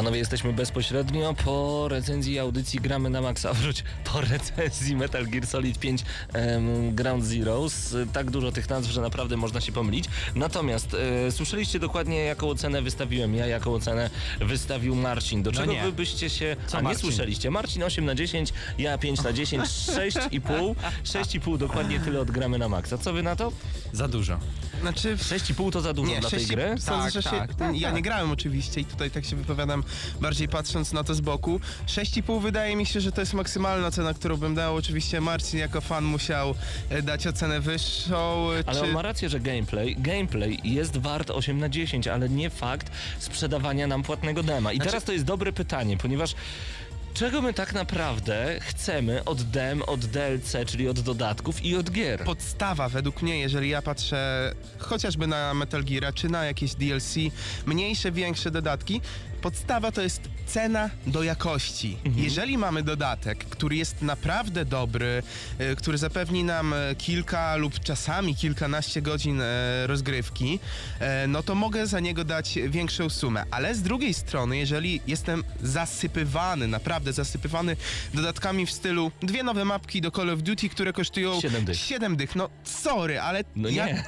Panowie, jesteśmy bezpośrednio po recenzji audycji Gramy na Maxa. Wróć, po recenzji Metal Gear Solid 5 em, Ground Zeroes. Tak dużo tych nazw, że naprawdę można się pomylić. Natomiast e, słyszeliście dokładnie, jaką ocenę wystawiłem ja, jaką ocenę wystawił Marcin. Do No czego nie. wy byście się... Co A, nie słyszeliście. Marcin 8 na 10, ja 5 na 10, 6,5. 6,5 dokładnie tyle od Gramy na Maxa. Co wy na to? Za dużo. Znaczy... w- 6,5 to za dużo Nie, dla tej 6 gry? Sądzę, Tak, że się, tak, tak, ja tak. nie grałem oczywiście i tutaj tak się wypowiadam bardziej patrząc na to z boku. 6,5 wydaje mi się, że to jest maksymalna cena, którą bym dał. Oczywiście Marcin jako fan musiał e, dać ocenę wyższą. e, Ale czy... on ma rację, że gameplay, gameplay jest wart 8 na 10, ale nie fakt sprzedawania nam płatnego dema. I Znaczy- teraz to jest dobre pytanie, ponieważ czego my tak naprawdę chcemy od dem, od DLC, czyli od dodatków i od gier? podstawa według mnie, jeżeli ja patrzę chociażby na Metal Gear, czy na jakieś DLC, mniejsze, większe dodatki, podstawa to jest cena do jakości. Jeżeli mamy dodatek, który jest naprawdę dobry, e, który zapewni nam e, kilka lub czasami kilkanaście godzin e, rozgrywki, no to mogę za niego dać większą sumę. Ale z drugiej strony, jeżeli jestem zasypywany, naprawdę zasypywany dodatkami w stylu dwie nowe mapki do Call of Duty, które kosztują Siedem dych. 7 dych. No sorry, ale No ja, nie.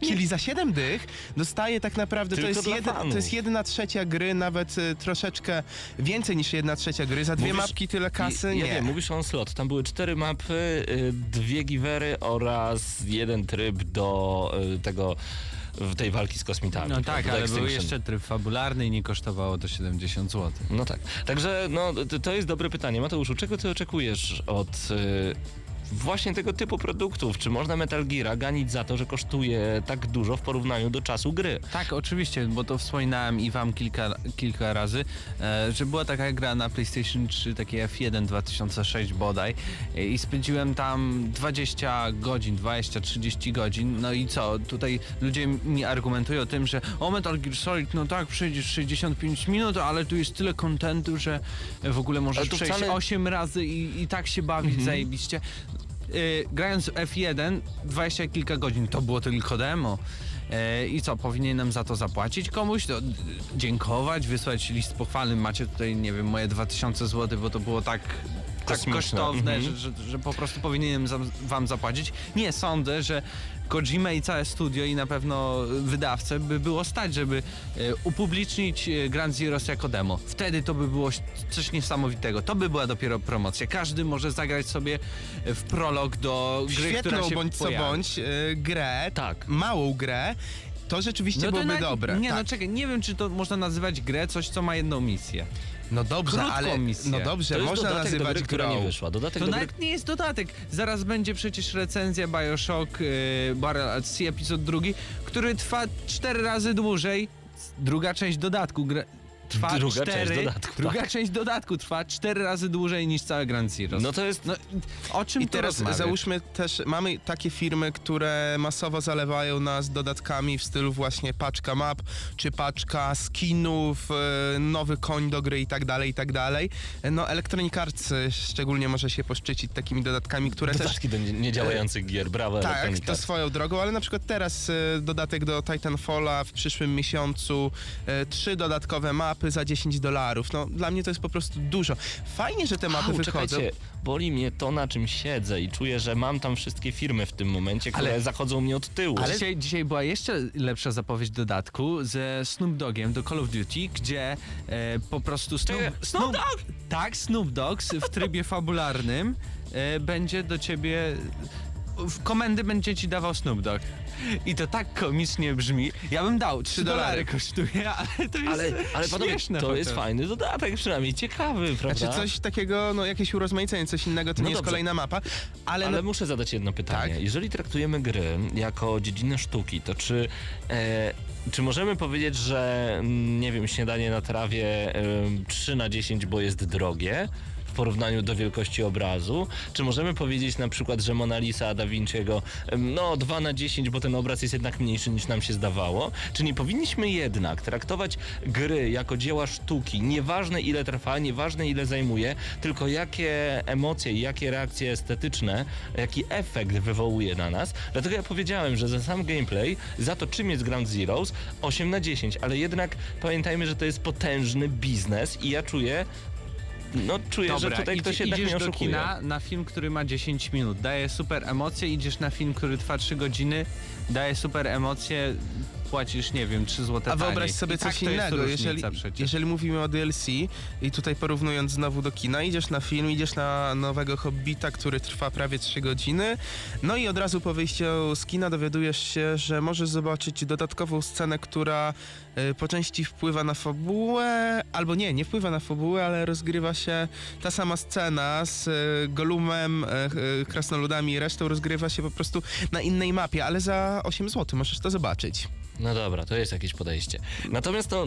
Czyli za 7 dych dostaję tak naprawdę, to jest, fanów. to jest jedna trzecia gry, nawet y, troszeczkę więcej niż jedna trzecia gry. Za dwie Mówisz- mapki tyle kasy? Ja, ja nie. wiem, mówisz o slot. Tam były cztery mapy, y, dwie giwery oraz jeden tryb do y, tego w tej walki z kosmitami. No tak, ale był jeszcze tryb fabularny i nie kosztowało to 70 zł. No tak. Także no, to- jest dobre pytanie. Mateuszu, czego ty oczekujesz od właśnie tego typu produktów. Czy można Metal Geara ganić za to, że kosztuje tak dużo w porównaniu do czasu gry? Tak, oczywiście, bo to wspominałem i wam kilka, kilka razy, e, że była taka gra na PlayStation 3, taki F1 2006 bodaj e, i spędziłem tam 20 godzin, 20-30 godzin, no i co, tutaj ludzie mi argumentują tym, że o Metal Gear Solid, no tak, przejdziesz 65 minut, ale tu jest tyle kontentu, że w ogóle możesz przejść wcale- 8 razy i, i tak się bawić zajebiście. Y, grając w F1 20 kilka godzin, to było tylko demo. E, I co, powinienem za to zapłacić komuś? To, y, dziękować, wysłać list pochwalny. Macie tutaj, nie wiem, moje 2000 zł, bo to było tak, tak kosztowne, mhm. że, że, że po prostu powinienem za, wam zapłacić. Nie, sądzę, że Kojima i całe studio i na pewno wydawcę by było stać, żeby e, upublicznić e, Grand Zeroes jako demo. Wtedy to by było coś niesamowitego. To by była dopiero promocja. Każdy może zagrać sobie w prolog do gry, która Świetną się bądź co pojawi. bądź y, grę, Tak. małą grę, to rzeczywiście No to byłoby nawet- dobre. Nie, tak. no czekaj, nie wiem, czy to można nazywać grę, coś, co ma jedną misję. No dobrze, Krótką ale misję. no dobrze, To jest można dodatek nazywać gry, która grą. nie wyszła. Dodatek To do gry, nawet nie jest dodatek. Zaraz będzie przecież recenzja Bioshock yy, Barrel at Sea epizod drugi, który trwa cztery razy dłużej. Druga część dodatku gra, trwa Druga cztery, część dodatku, Druga tak. część dodatku trwa cztery razy dłużej niż całe Grand Zeroes. No to jest... No, o czym I tu teraz rozmawiać? załóżmy też, mamy takie firmy, które masowo zalewają nas dodatkami w stylu właśnie paczka map, czy paczka skinów, e, nowy koń do gry i tak dalej, i tak dalej. No Electronic Arts e, szczególnie może się poszczycić takimi dodatkami, które też... Dodatki do nie- niedziałających gier, brawo Tak, Electronic to Arts. swoją drogą, ale na przykład teraz e, dodatek do Titanfalla w przyszłym miesiącu, trzy dodatkowe mapy za 10 dolarów. No dla mnie to jest po prostu dużo. Fajnie, że te mapy Au, wychodzą. czekajcie, boli mnie to, na czym siedzę i czuję, że mam tam wszystkie firmy w tym momencie, które Ale- zachodzą mnie od tyłu. Ale dzisiaj, dzisiaj była jeszcze lepsza zapowiedź dodatku ze Snoop Dogiem do Call of Duty, gdzie e, po prostu Snoop, Ty, Snoop Dogg! Tak, Snoop Dogg w trybie fabularnym e, będzie do ciebie... W komendy będzie ci dawał Snoop Dogg. I to tak komicznie brzmi. Ja bym dał 3 dolary kosztuje, ale to jest Ale, ale panowie, śmieszne to jest fajny dodatek, przynajmniej ciekawy, prawda? Znaczy coś takiego, no jakieś urozmaicenie, coś innego, to No nie jest dobrze. kolejna mapa, ale, Ale no, muszę zadać jedno pytanie. Tak. Jeżeli traktujemy gry jako dziedzinę sztuki, to czy, e, czy możemy powiedzieć, że mm, nie wiem, śniadanie na trawie e, 3 na 10, bo jest drogie? W porównaniu do wielkości obrazu? Czy możemy powiedzieć na przykład, że Mona Lisa da Vinciego no 2 na 10, bo ten obraz jest jednak mniejszy niż nam się zdawało? Czy nie powinniśmy jednak traktować gry jako dzieła sztuki, nieważne ile trwa, nieważne ile zajmuje, tylko jakie emocje jakie reakcje estetyczne, jaki efekt wywołuje na nas. Dlatego ja powiedziałem, że za sam gameplay, za to czym jest Ground Zeroes, 8 na 10, ale jednak pamiętajmy, że to jest potężny biznes i ja czuję, no czuję, że tutaj idź- ktoś jednak idziesz mnie do oszukuje. kina na film, który ma 10 minut, daje super emocje, idziesz na film, który trwa 3 godziny, daje super emocje, płacisz, nie wiem, 3 zł A wyobraź taniej. sobie I tak coś jest innego, jeżeli, przecież. jeżeli mówimy o DLC i tutaj porównując znowu do kina, idziesz na film, idziesz na nowego Hobbita, który trwa prawie 3 godziny, no i od razu po wyjściu z kina dowiadujesz się, że możesz zobaczyć dodatkową scenę, która y, po części wpływa na fabułę, albo nie, nie wpływa na fabułę, ale rozgrywa się ta sama scena z y, Golumem, y, Krasnoludami i resztą rozgrywa się po prostu na innej mapie, ale za 8 zł możesz to zobaczyć. No dobra, to jest jakieś podejście. Natomiast to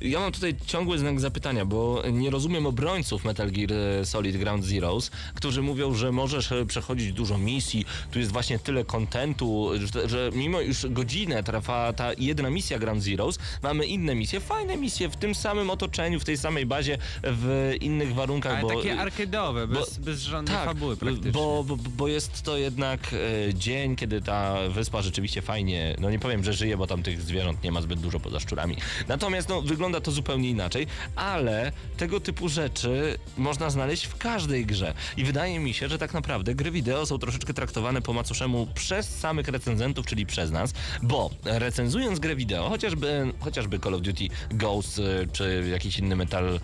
ja mam tutaj ciągły znak zapytania, bo nie rozumiem obrońców Metal Gear e, Solid Ground Zeroes, którzy mówią, że możesz e, przechodzić dużo misji, tu jest właśnie tyle kontentu, że, że mimo już godzinę trwa ta jedna misja Ground Zeroes, mamy inne misje, fajne misje w tym samym otoczeniu, w tej samej bazie, w innych warunkach, Ale bo... takie arcade'owe, bez, bez żadnej Tak, fabuły praktycznie. bo, bo, bo jest to jednak e, dzień, kiedy ta wyspa rzeczywiście fajnie, no nie powiem, że żyje, bo tam tych zwierząt nie ma zbyt dużo poza szczurami. Natomiast no, wygląda to zupełnie inaczej, ale tego typu rzeczy można znaleźć w każdej grze. I wydaje mi się, że tak naprawdę gry wideo są troszeczkę traktowane po macoszemu przez samych recenzentów, czyli przez nas, bo recenzując grę wideo, chociażby, chociażby Call of Duty Ghost e, czy jakiś inny metal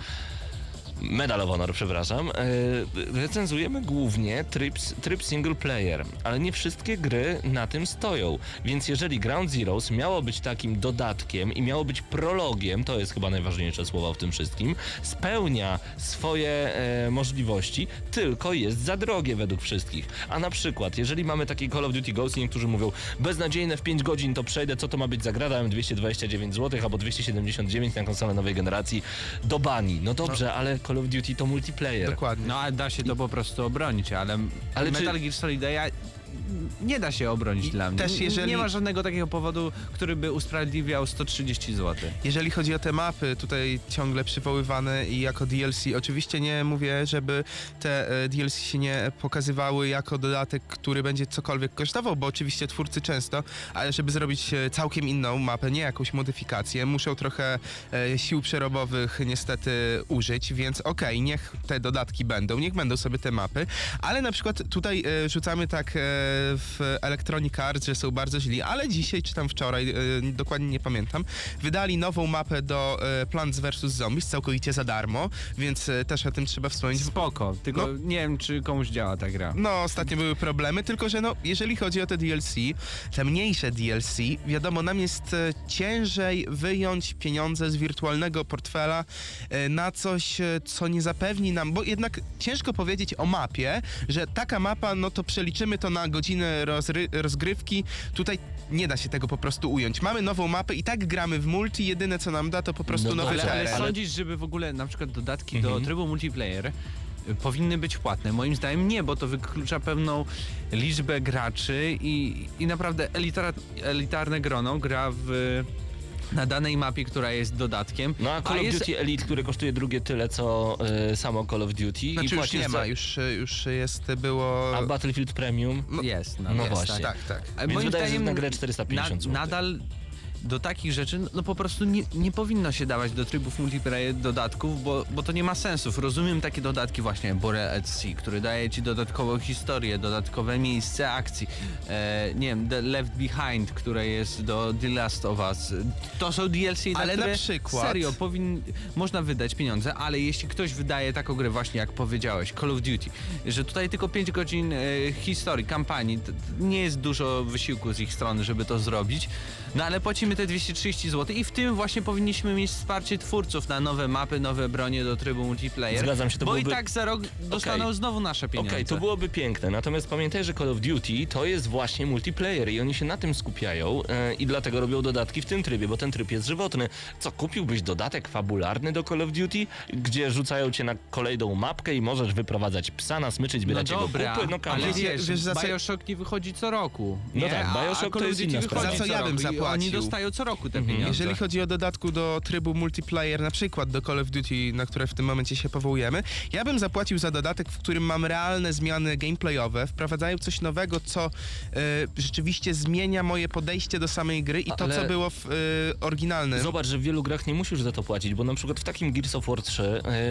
Medal of Honor, przepraszam, e, recenzujemy głównie tryb, tryb single player, ale nie wszystkie gry na tym stoją. Więc jeżeli Ground Zeroes miało być takim dodatkiem i miało być prologiem, to jest chyba najważniejsze słowo w tym wszystkim, spełnia swoje e, możliwości, tylko jest za drogie według wszystkich. A na przykład, jeżeli mamy taki Call of Duty Ghost i niektórzy mówią, beznadziejne w 5 godzin to przejdę, co to ma być za gra, dałem 229 zł albo 279 na konsolę nowej generacji do bani. No dobrze, ale Call of Duty to multiplayer. Dokładnie. No a da się to po prostu obronić, ale, Ale ale czy- Metal Gear Solid ja nie da się obronić I dla mnie. też Nie- jeżeli- Nie ma żadnego takiego powodu, który by usprawiedliwiał 130 zł. Jeżeli chodzi o te mapy, tutaj ciągle przywoływane i jako DLC, oczywiście nie mówię, żeby te e, DLC się nie pokazywały jako dodatek, który będzie cokolwiek kosztował, bo oczywiście twórcy często, ale żeby zrobić e, całkiem inną mapę, nie jakąś modyfikację, muszą trochę e, sił przerobowych niestety użyć, więc okej, niech te dodatki będą, niech będą sobie te mapy, ale na przykład tutaj rzucamy tak w Electronic Arts, że są bardzo źli, ale dzisiaj czy tam wczoraj, e, dokładnie nie pamiętam, wydali nową mapę do e, Plants vs. Zombies całkowicie za darmo, więc e, też o tym trzeba wspomnieć. Spoko, tylko No. nie wiem, czy komuś działa ta gra. No, ostatnio były problemy, tylko że no, jeżeli chodzi o te DLC, te mniejsze DLC, wiadomo, nam jest ciężej wyjąć pieniądze z wirtualnego portfela na coś, co nie zapewni nam, bo jednak ciężko powiedzieć o mapie, że taka mapa, no to przeliczymy to na godzinę rozgrywki. Tutaj nie da się tego po prostu ująć. Mamy nową mapę i tak gramy w multi, jedyne co nam da to po prostu No nowy Ale, ale sądzisz, żeby w ogóle na przykład dodatki Mhm. do trybu multiplayer y, powinny być płatne? Moim zdaniem nie, bo to wyklucza pewną liczbę graczy i, i naprawdę elitar, elitarne grono gra w, na danej mapie, która jest dodatkiem. No a Call of jest, Duty Elite, które kosztuje drugie tyle, co e, samo Call of Duty Znaczy już płacisz nie ma, za- już, już jest, było... A Battlefield Premium? Jest, no, No jest, właśnie. tak. Tak, tak. A Więc moim wydaje się, że zdaniem na grę 450 na, zł. Nadal do takich rzeczy no, no po prostu nie, nie powinno się dawać do trybów multiplayer dodatków, bo, bo to nie ma sensów. Rozumiem takie dodatki właśnie jak Borel at Sea, który daje ci dodatkową historię, dodatkowe miejsce akcji. E, nie wiem, The Left Behind, które jest do The Last of Us. To są DLC, Ale na przykład- serio powin, można wydać pieniądze, ale jeśli ktoś wydaje taką grę właśnie jak powiedziałeś, Call of Duty, że tutaj tylko 5 godzin e, historii, kampanii, nie jest dużo wysiłku z ich strony, żeby to zrobić, no ale płacimy te 230 zł i w tym właśnie powinniśmy mieć wsparcie twórców na nowe mapy, nowe bronie do trybu multiplayer. Zgadzam się, to Bo byłby- i tak za rok dostaną znowu nasze Okej, pieniądze. to byłoby piękne, natomiast pamiętaj, że Call of Duty to jest właśnie multiplayer i oni się na tym skupiają e, i dlatego robią dodatki w tym trybie, bo ten tryb jest żywotny. Co, kupiłbyś dodatek fabularny do Call of Duty, gdzie rzucają cię na kolejną mapkę i możesz wyprowadzać psa na smyczy, No dobra, kupy? No ale wiesz, wiesz, Bioshock nie wychodzi co roku. No nie? tak, A- Bioshock a to jest inna wychodzi sprawa. Za co ja bym Oni zapłacił? Co roku te Mhm. pieniądze. Jeżeli chodzi o dodatku do trybu multiplayer, na przykład do Call of Duty, na które w tym momencie się powołujemy, ja bym zapłacił za dodatek, w którym mam realne zmiany gameplayowe, wprowadzają coś nowego, co e, rzeczywiście zmienia moje podejście do samej gry i to, Ale- co było w e, oryginalnym. Zobacz, że w wielu grach nie musisz za to płacić, bo na przykład w takim Gears of War 3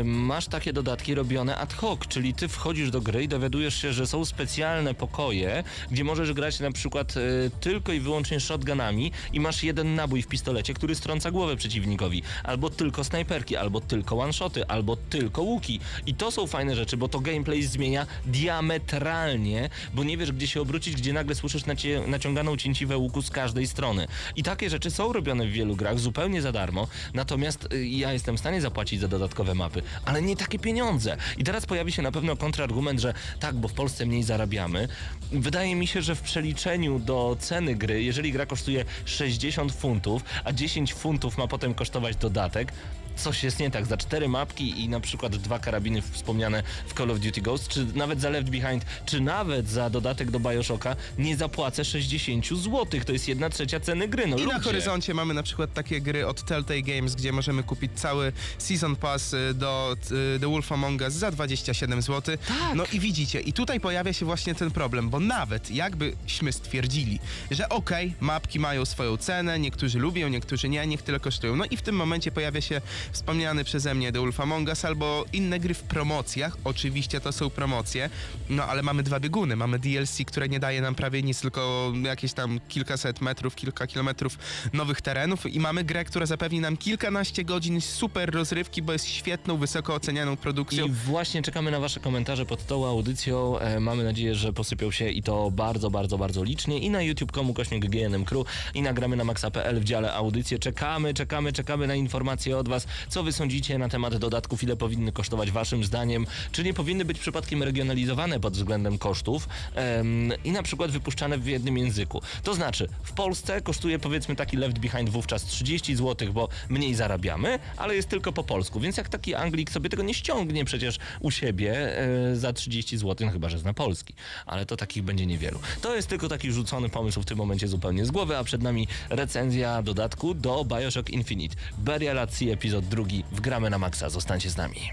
y, masz takie dodatki robione ad hoc, czyli ty wchodzisz do gry i dowiadujesz się, że są specjalne pokoje, gdzie możesz grać na przykład y, tylko i wyłącznie shotgunami i masz jeden nabój w pistolecie, który strąca głowę przeciwnikowi, albo tylko snajperki, albo tylko one-shoty, albo tylko łuki. I to są fajne rzeczy, bo to gameplay zmienia diametralnie, bo nie wiesz, gdzie się obrócić, gdzie nagle słyszysz nacie, naciąganą cięciwę łuku z każdej strony. I takie rzeczy są robione w wielu grach zupełnie za darmo, natomiast y, ja jestem w stanie zapłacić za dodatkowe mapy, ale nie takie pieniądze. I teraz pojawi się na pewno kontrargument, że tak, bo w Polsce mniej zarabiamy. Wydaje mi się, że w przeliczeniu do ceny gry, jeżeli gra kosztuje 60 funtów, a 10 funtów ma potem kosztować dodatek, coś jest nie tak. Za cztery mapki i na przykład dwa karabiny wspomniane w Call of Duty Ghost, czy nawet za Left Behind, czy nawet za dodatek do Bioshocka, nie zapłacę 60 zł. To jest jedna trzecia ceny gry. No I na ludzie. horyzoncie mamy na przykład takie gry od Telltale Games, gdzie możemy kupić cały Season Pass y, do y, The Wolf Among Us za 27 zł. Tak. No i widzicie, i tutaj pojawia się właśnie ten problem, bo nawet jakbyśmy stwierdzili, że okej, mapki mają swoją cenę, niektórzy lubią, niektórzy nie, niech tyle kosztują. No i w tym momencie pojawia się wspomniany przeze mnie The Wolf Among Us albo inne gry w promocjach. Oczywiście to są promocje, no ale mamy dwa bieguny. Mamy DLC, które nie daje nam prawie nic, tylko jakieś tam kilkaset metrów, kilka kilometrów nowych terenów i mamy grę, która zapewni nam kilkanaście godzin super rozrywki, bo jest świetną, wysoko ocenianą produkcją. I właśnie czekamy na wasze komentarze pod tą audycją. E, mamy nadzieję, że posypią się i to bardzo, bardzo, bardzo licznie. I na youtube.com kośnik GNM Crew i nagramy na maxa.pl w dziale audycje. Czekamy, czekamy, czekamy na informacje od was. Co wy sądzicie na temat dodatków? Ile powinny kosztować waszym zdaniem? Czy nie powinny być przypadkiem regionalizowane pod względem kosztów em, i na przykład wypuszczane w jednym języku? To znaczy, w Polsce kosztuje powiedzmy taki Left Behind wówczas 30 zł, bo mniej zarabiamy, ale jest tylko po polsku. Więc jak taki Anglik sobie tego nie ściągnie przecież u siebie e, za 30 zł, no chyba że zna polski. Ale to takich będzie niewielu. To jest tylko taki rzucony pomysł w tym momencie zupełnie z głowy, a przed nami recenzja dodatku do Bioshock Infinite. Burial at Sea, epizod drugi. Wgramy na maksa. Zostańcie z nami.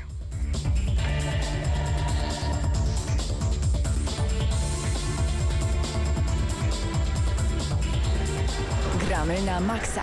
Gramy na maksa.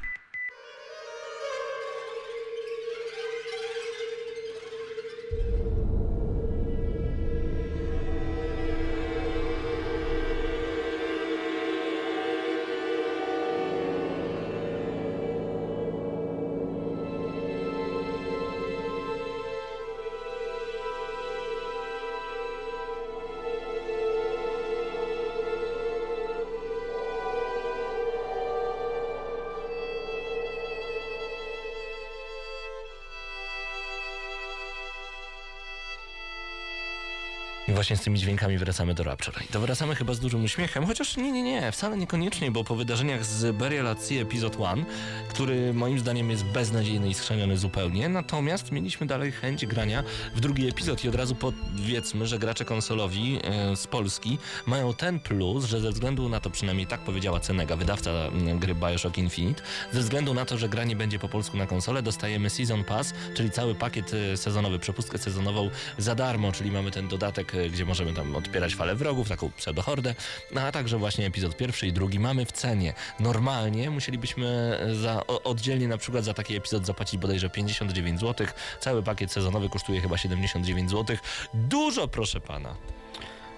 Właśnie z tymi dźwiękami wracamy do Rapture. I to wracamy chyba z dużym uśmiechem, chociaż nie, nie, nie, wcale niekoniecznie, bo po wydarzeniach z Sea Episode 1, który moim zdaniem jest beznadziejny i skrzeniony zupełnie, natomiast mieliśmy dalej chęć grania w drugi epizod i od razu powiedzmy, że gracze konsolowi e, z Polski mają ten plus, że ze względu na to, przynajmniej tak powiedziała Cenega, wydawca m, gry Bioshock Infinite, ze względu na to, że gra nie będzie po polsku na konsolę, dostajemy Season Pass, czyli cały pakiet e, sezonowy, przepustkę sezonową za darmo, czyli mamy ten dodatek, e, gdzie możemy tam odpierać falę wrogów, taką pseudohordę, no a także właśnie epizod pierwszy i drugi mamy w cenie. Normalnie musielibyśmy e, za, o, oddzielnie na przykład za taki epizod zapłacić bodajże 59 zł, cały pakiet sezonowy kosztuje chyba 79 zł. Dużo proszę pana.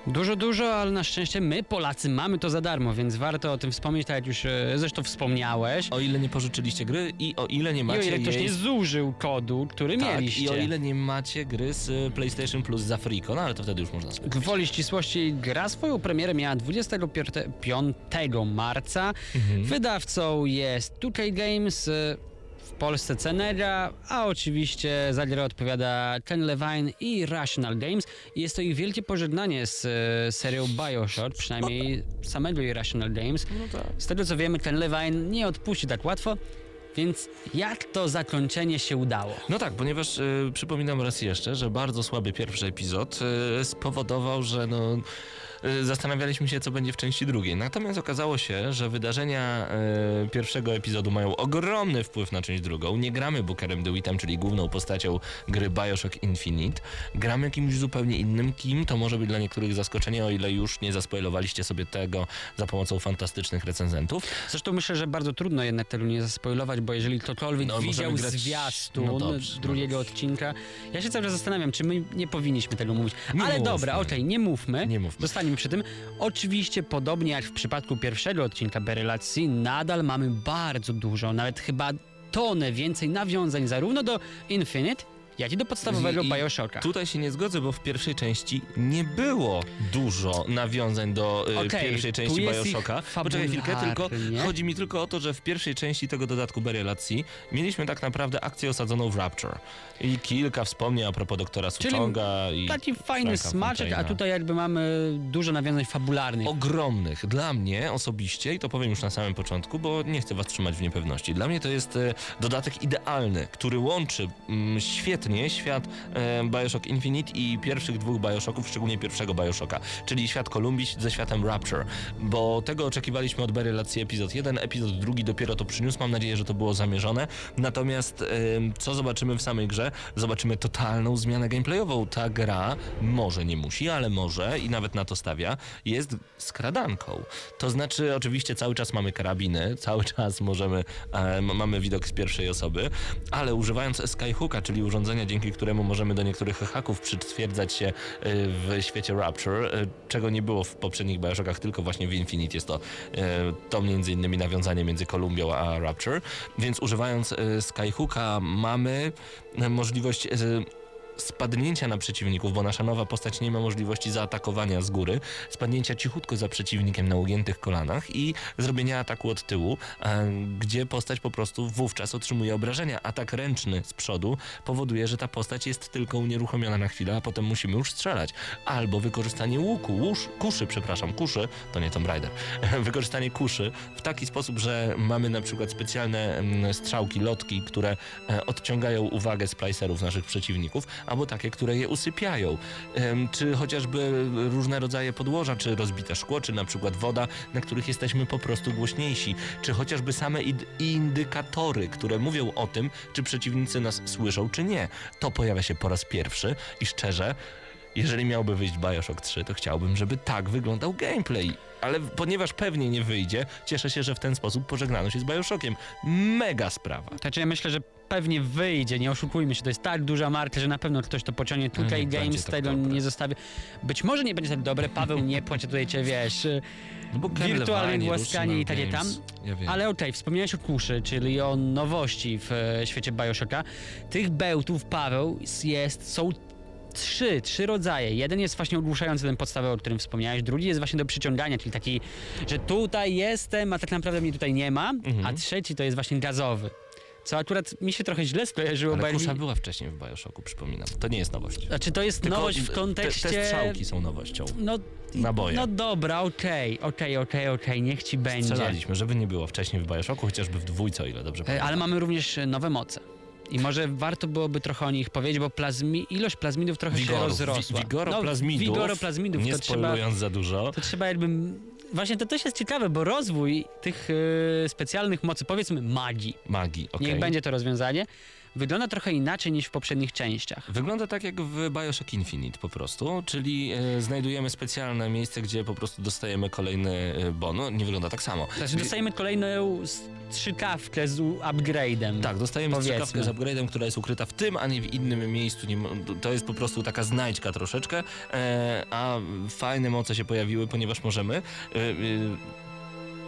Dużo, dużo, ale na szczęście my, Polacy, mamy to za darmo, więc warto o tym wspomnieć, tak jak już e, zresztą wspomniałeś. O ile nie pożyczyliście gry i o ile nie I o macie ile ktoś jej nie zużył kodu, który tak, mieliście. i o ile nie macie gry z y, PlayStation Plus za friko, no ale to wtedy już można sobie. Gwoli ścisłości, gra swoją premierę miała 25 marca. Mhm. Wydawcą jest 2K Games, y, w Polsce Cenega, a oczywiście za grę odpowiada Ten Levine i Rational Games. Jest to ich wielkie pożegnanie z y, serią Bioshock, przynajmniej samego Irrational Games. No tak. Z tego co wiemy, Ten Levine nie odpuści tak łatwo, więc jak to zakończenie się udało? No tak, ponieważ y, przypominam raz jeszcze, że bardzo słaby pierwszy epizod y, spowodował, że no zastanawialiśmy się, co będzie w części drugiej. Natomiast okazało się, że wydarzenia y, pierwszego epizodu mają ogromny wpływ na część drugą. Nie gramy Bookerem DeWittem, czyli główną postacią gry Bioshock Infinite. Gramy kimś zupełnie innym. Kim? To może być dla niektórych zaskoczenie, o ile już nie zaspoilowaliście sobie tego za pomocą fantastycznych recenzentów. Zresztą myślę, że bardzo trudno jednak tego nie zaspoilować, bo jeżeli ktokolwiek No, widział grać- zwiastun no dobrze, drugiego no. odcinka, ja się cały czas zastanawiam, czy my nie powinniśmy tego mówić. Nie Ale mówmy. dobra, okej, nie mówmy. Nie mówmy. Zostaniemy przy tym. Oczywiście, podobnie jak w przypadku pierwszego odcinka Berelacji, nadal mamy bardzo dużo, nawet chyba tonę więcej nawiązań zarówno do Infinite, jak i do podstawowego I- Bioshocka. Tutaj się nie zgodzę, bo w pierwszej części nie było dużo nawiązań do y, Okej, pierwszej części Bioshocka. Poczekaj chwilkę, tylko chodzi mi tylko o to, że w pierwszej części tego dodatku Berelacji mieliśmy tak naprawdę akcję osadzoną w Rapture. I kilka wspomnień a propos doktora Suchonga i Taki fajny Franka smaczek, a Fontaina. tutaj jakby mamy dużo nawiązań fabularnych. ogromnych. Dla mnie osobiście, i to powiem już na samym początku, bo nie chcę was trzymać w niepewności, dla mnie to jest e, dodatek idealny, który łączy mm, świetnie świat e, Bioshock Infinite i pierwszych dwóch Bioshocków, szczególnie pierwszego Bioshocka, czyli świat Kolumbii ze światem Rapture, bo tego oczekiwaliśmy od Berelacji epizod 1, epizod drugi dopiero to przyniósł, mam nadzieję, że to było zamierzone, natomiast e, co zobaczymy w samej grze? Zobaczymy totalną zmianę gameplayową. Ta gra może nie musi, ale może i nawet na to stawia, jest skradanką. To znaczy, oczywiście cały czas mamy karabiny, cały czas możemy, e, mamy widok z pierwszej osoby, ale używając Skyhooka, czyli urządzenia, dzięki któremu możemy do niektórych haków przytwierdzać się e, w świecie Rapture, e, czego nie było w poprzednich Bioshockach, tylko właśnie w Infinite. Jest to, e, to między innymi nawiązanie między Kolumbią a Rapture, więc używając Skyhooka mamy możliwość spadnięcia na przeciwników, bo nasza nowa postać nie ma możliwości zaatakowania z góry, spadnięcia cichutko za przeciwnikiem na ugiętych kolanach i zrobienia ataku od tyłu, e, gdzie postać po prostu wówczas otrzymuje obrażenia. Atak ręczny z przodu powoduje, że ta postać jest tylko unieruchomiona na chwilę, a potem musimy już strzelać. Albo wykorzystanie łuku, łusz, kuszy, przepraszam, kuszy, to nie Tomb Raider, wykorzystanie kuszy w taki sposób, że mamy na przykład specjalne mm, strzałki, lotki, które e, odciągają uwagę splicerów naszych przeciwników, albo takie, które je usypiają. Czy chociażby różne rodzaje podłoża, czy rozbite szkło, czy na przykład woda, na których jesteśmy po prostu głośniejsi, czy chociażby same indykatory, które mówią o tym, czy przeciwnicy nas słyszą, czy nie. To pojawia się po raz pierwszy i szczerze, jeżeli miałby wyjść Bioshock 3, to chciałbym, żeby tak wyglądał gameplay. Ale ponieważ pewnie nie wyjdzie, cieszę się, że w ten sposób pożegnano się z Bioshockiem. Mega sprawa. Znaczy ja myślę, że pewnie wyjdzie, nie oszukujmy się, to jest tak duża marka, że na pewno ktoś to pociągnie. Tutaj nie będzie Games tak tego nie zostawi. Być może nie będzie tak dobre, Paweł nie płacz, tutaj cię wiesz, No bo wirtualnie Levine, głaskanie i takie tam. Ja. Ale okej, wspomniałeś o kuszy, czyli o nowości w e, świecie Bioshocka. Tych bełtów, Paweł, jest, są trzy, trzy rodzaje. Jeden jest właśnie ogłuszający ten podstawowy, o którym wspomniałeś, drugi jest właśnie do przyciągania, czyli taki, że tutaj jestem, a tak naprawdę mnie tutaj nie ma, Mhm. a trzeci to jest właśnie gazowy. Co akurat mi się trochę źle skojarzyło, bo Ale kusza była wcześniej w Bioshocku, przypominam. To nie jest nowość. Znaczy to jest Tylko nowość w te- kontekście... Te, te strzałki są nowością. No, Naboje. no dobra, okej, okej, okej, okej, niech ci będzie. Strzelaliśmy, żeby nie było wcześniej w Bioshocku, chociażby w dwójce, o ile dobrze E, pamiętam. Ale mamy również nowe moce. I może warto byłoby trochę o nich powiedzieć, bo plazmi, ilość plazmidów trochę się Wigorów, rozrosła. wi- Wigoroplazmidów, No, wigoroplazmidów nie to trzeba, za dużo. to trzeba jakby... Właśnie to też jest ciekawe, bo rozwój tych e, specjalnych mocy, powiedzmy magii, Magii, okej. niech będzie to rozwiązanie, wygląda trochę inaczej niż w poprzednich częściach. Wygląda tak jak w Bioshock Infinite po prostu, czyli e, znajdujemy specjalne miejsce, gdzie po prostu dostajemy kolejny e, bonus. Nie wygląda tak samo. Znaczy dostajemy kolejną strzykawkę z upgrade'em. Tak, dostajemy Powiedzmy. strzykawkę z upgrade'em, która jest ukryta w tym, a nie w innym miejscu. To jest po prostu taka znajdźka troszeczkę, e, a fajne moce się pojawiły, ponieważ możemy. E, e,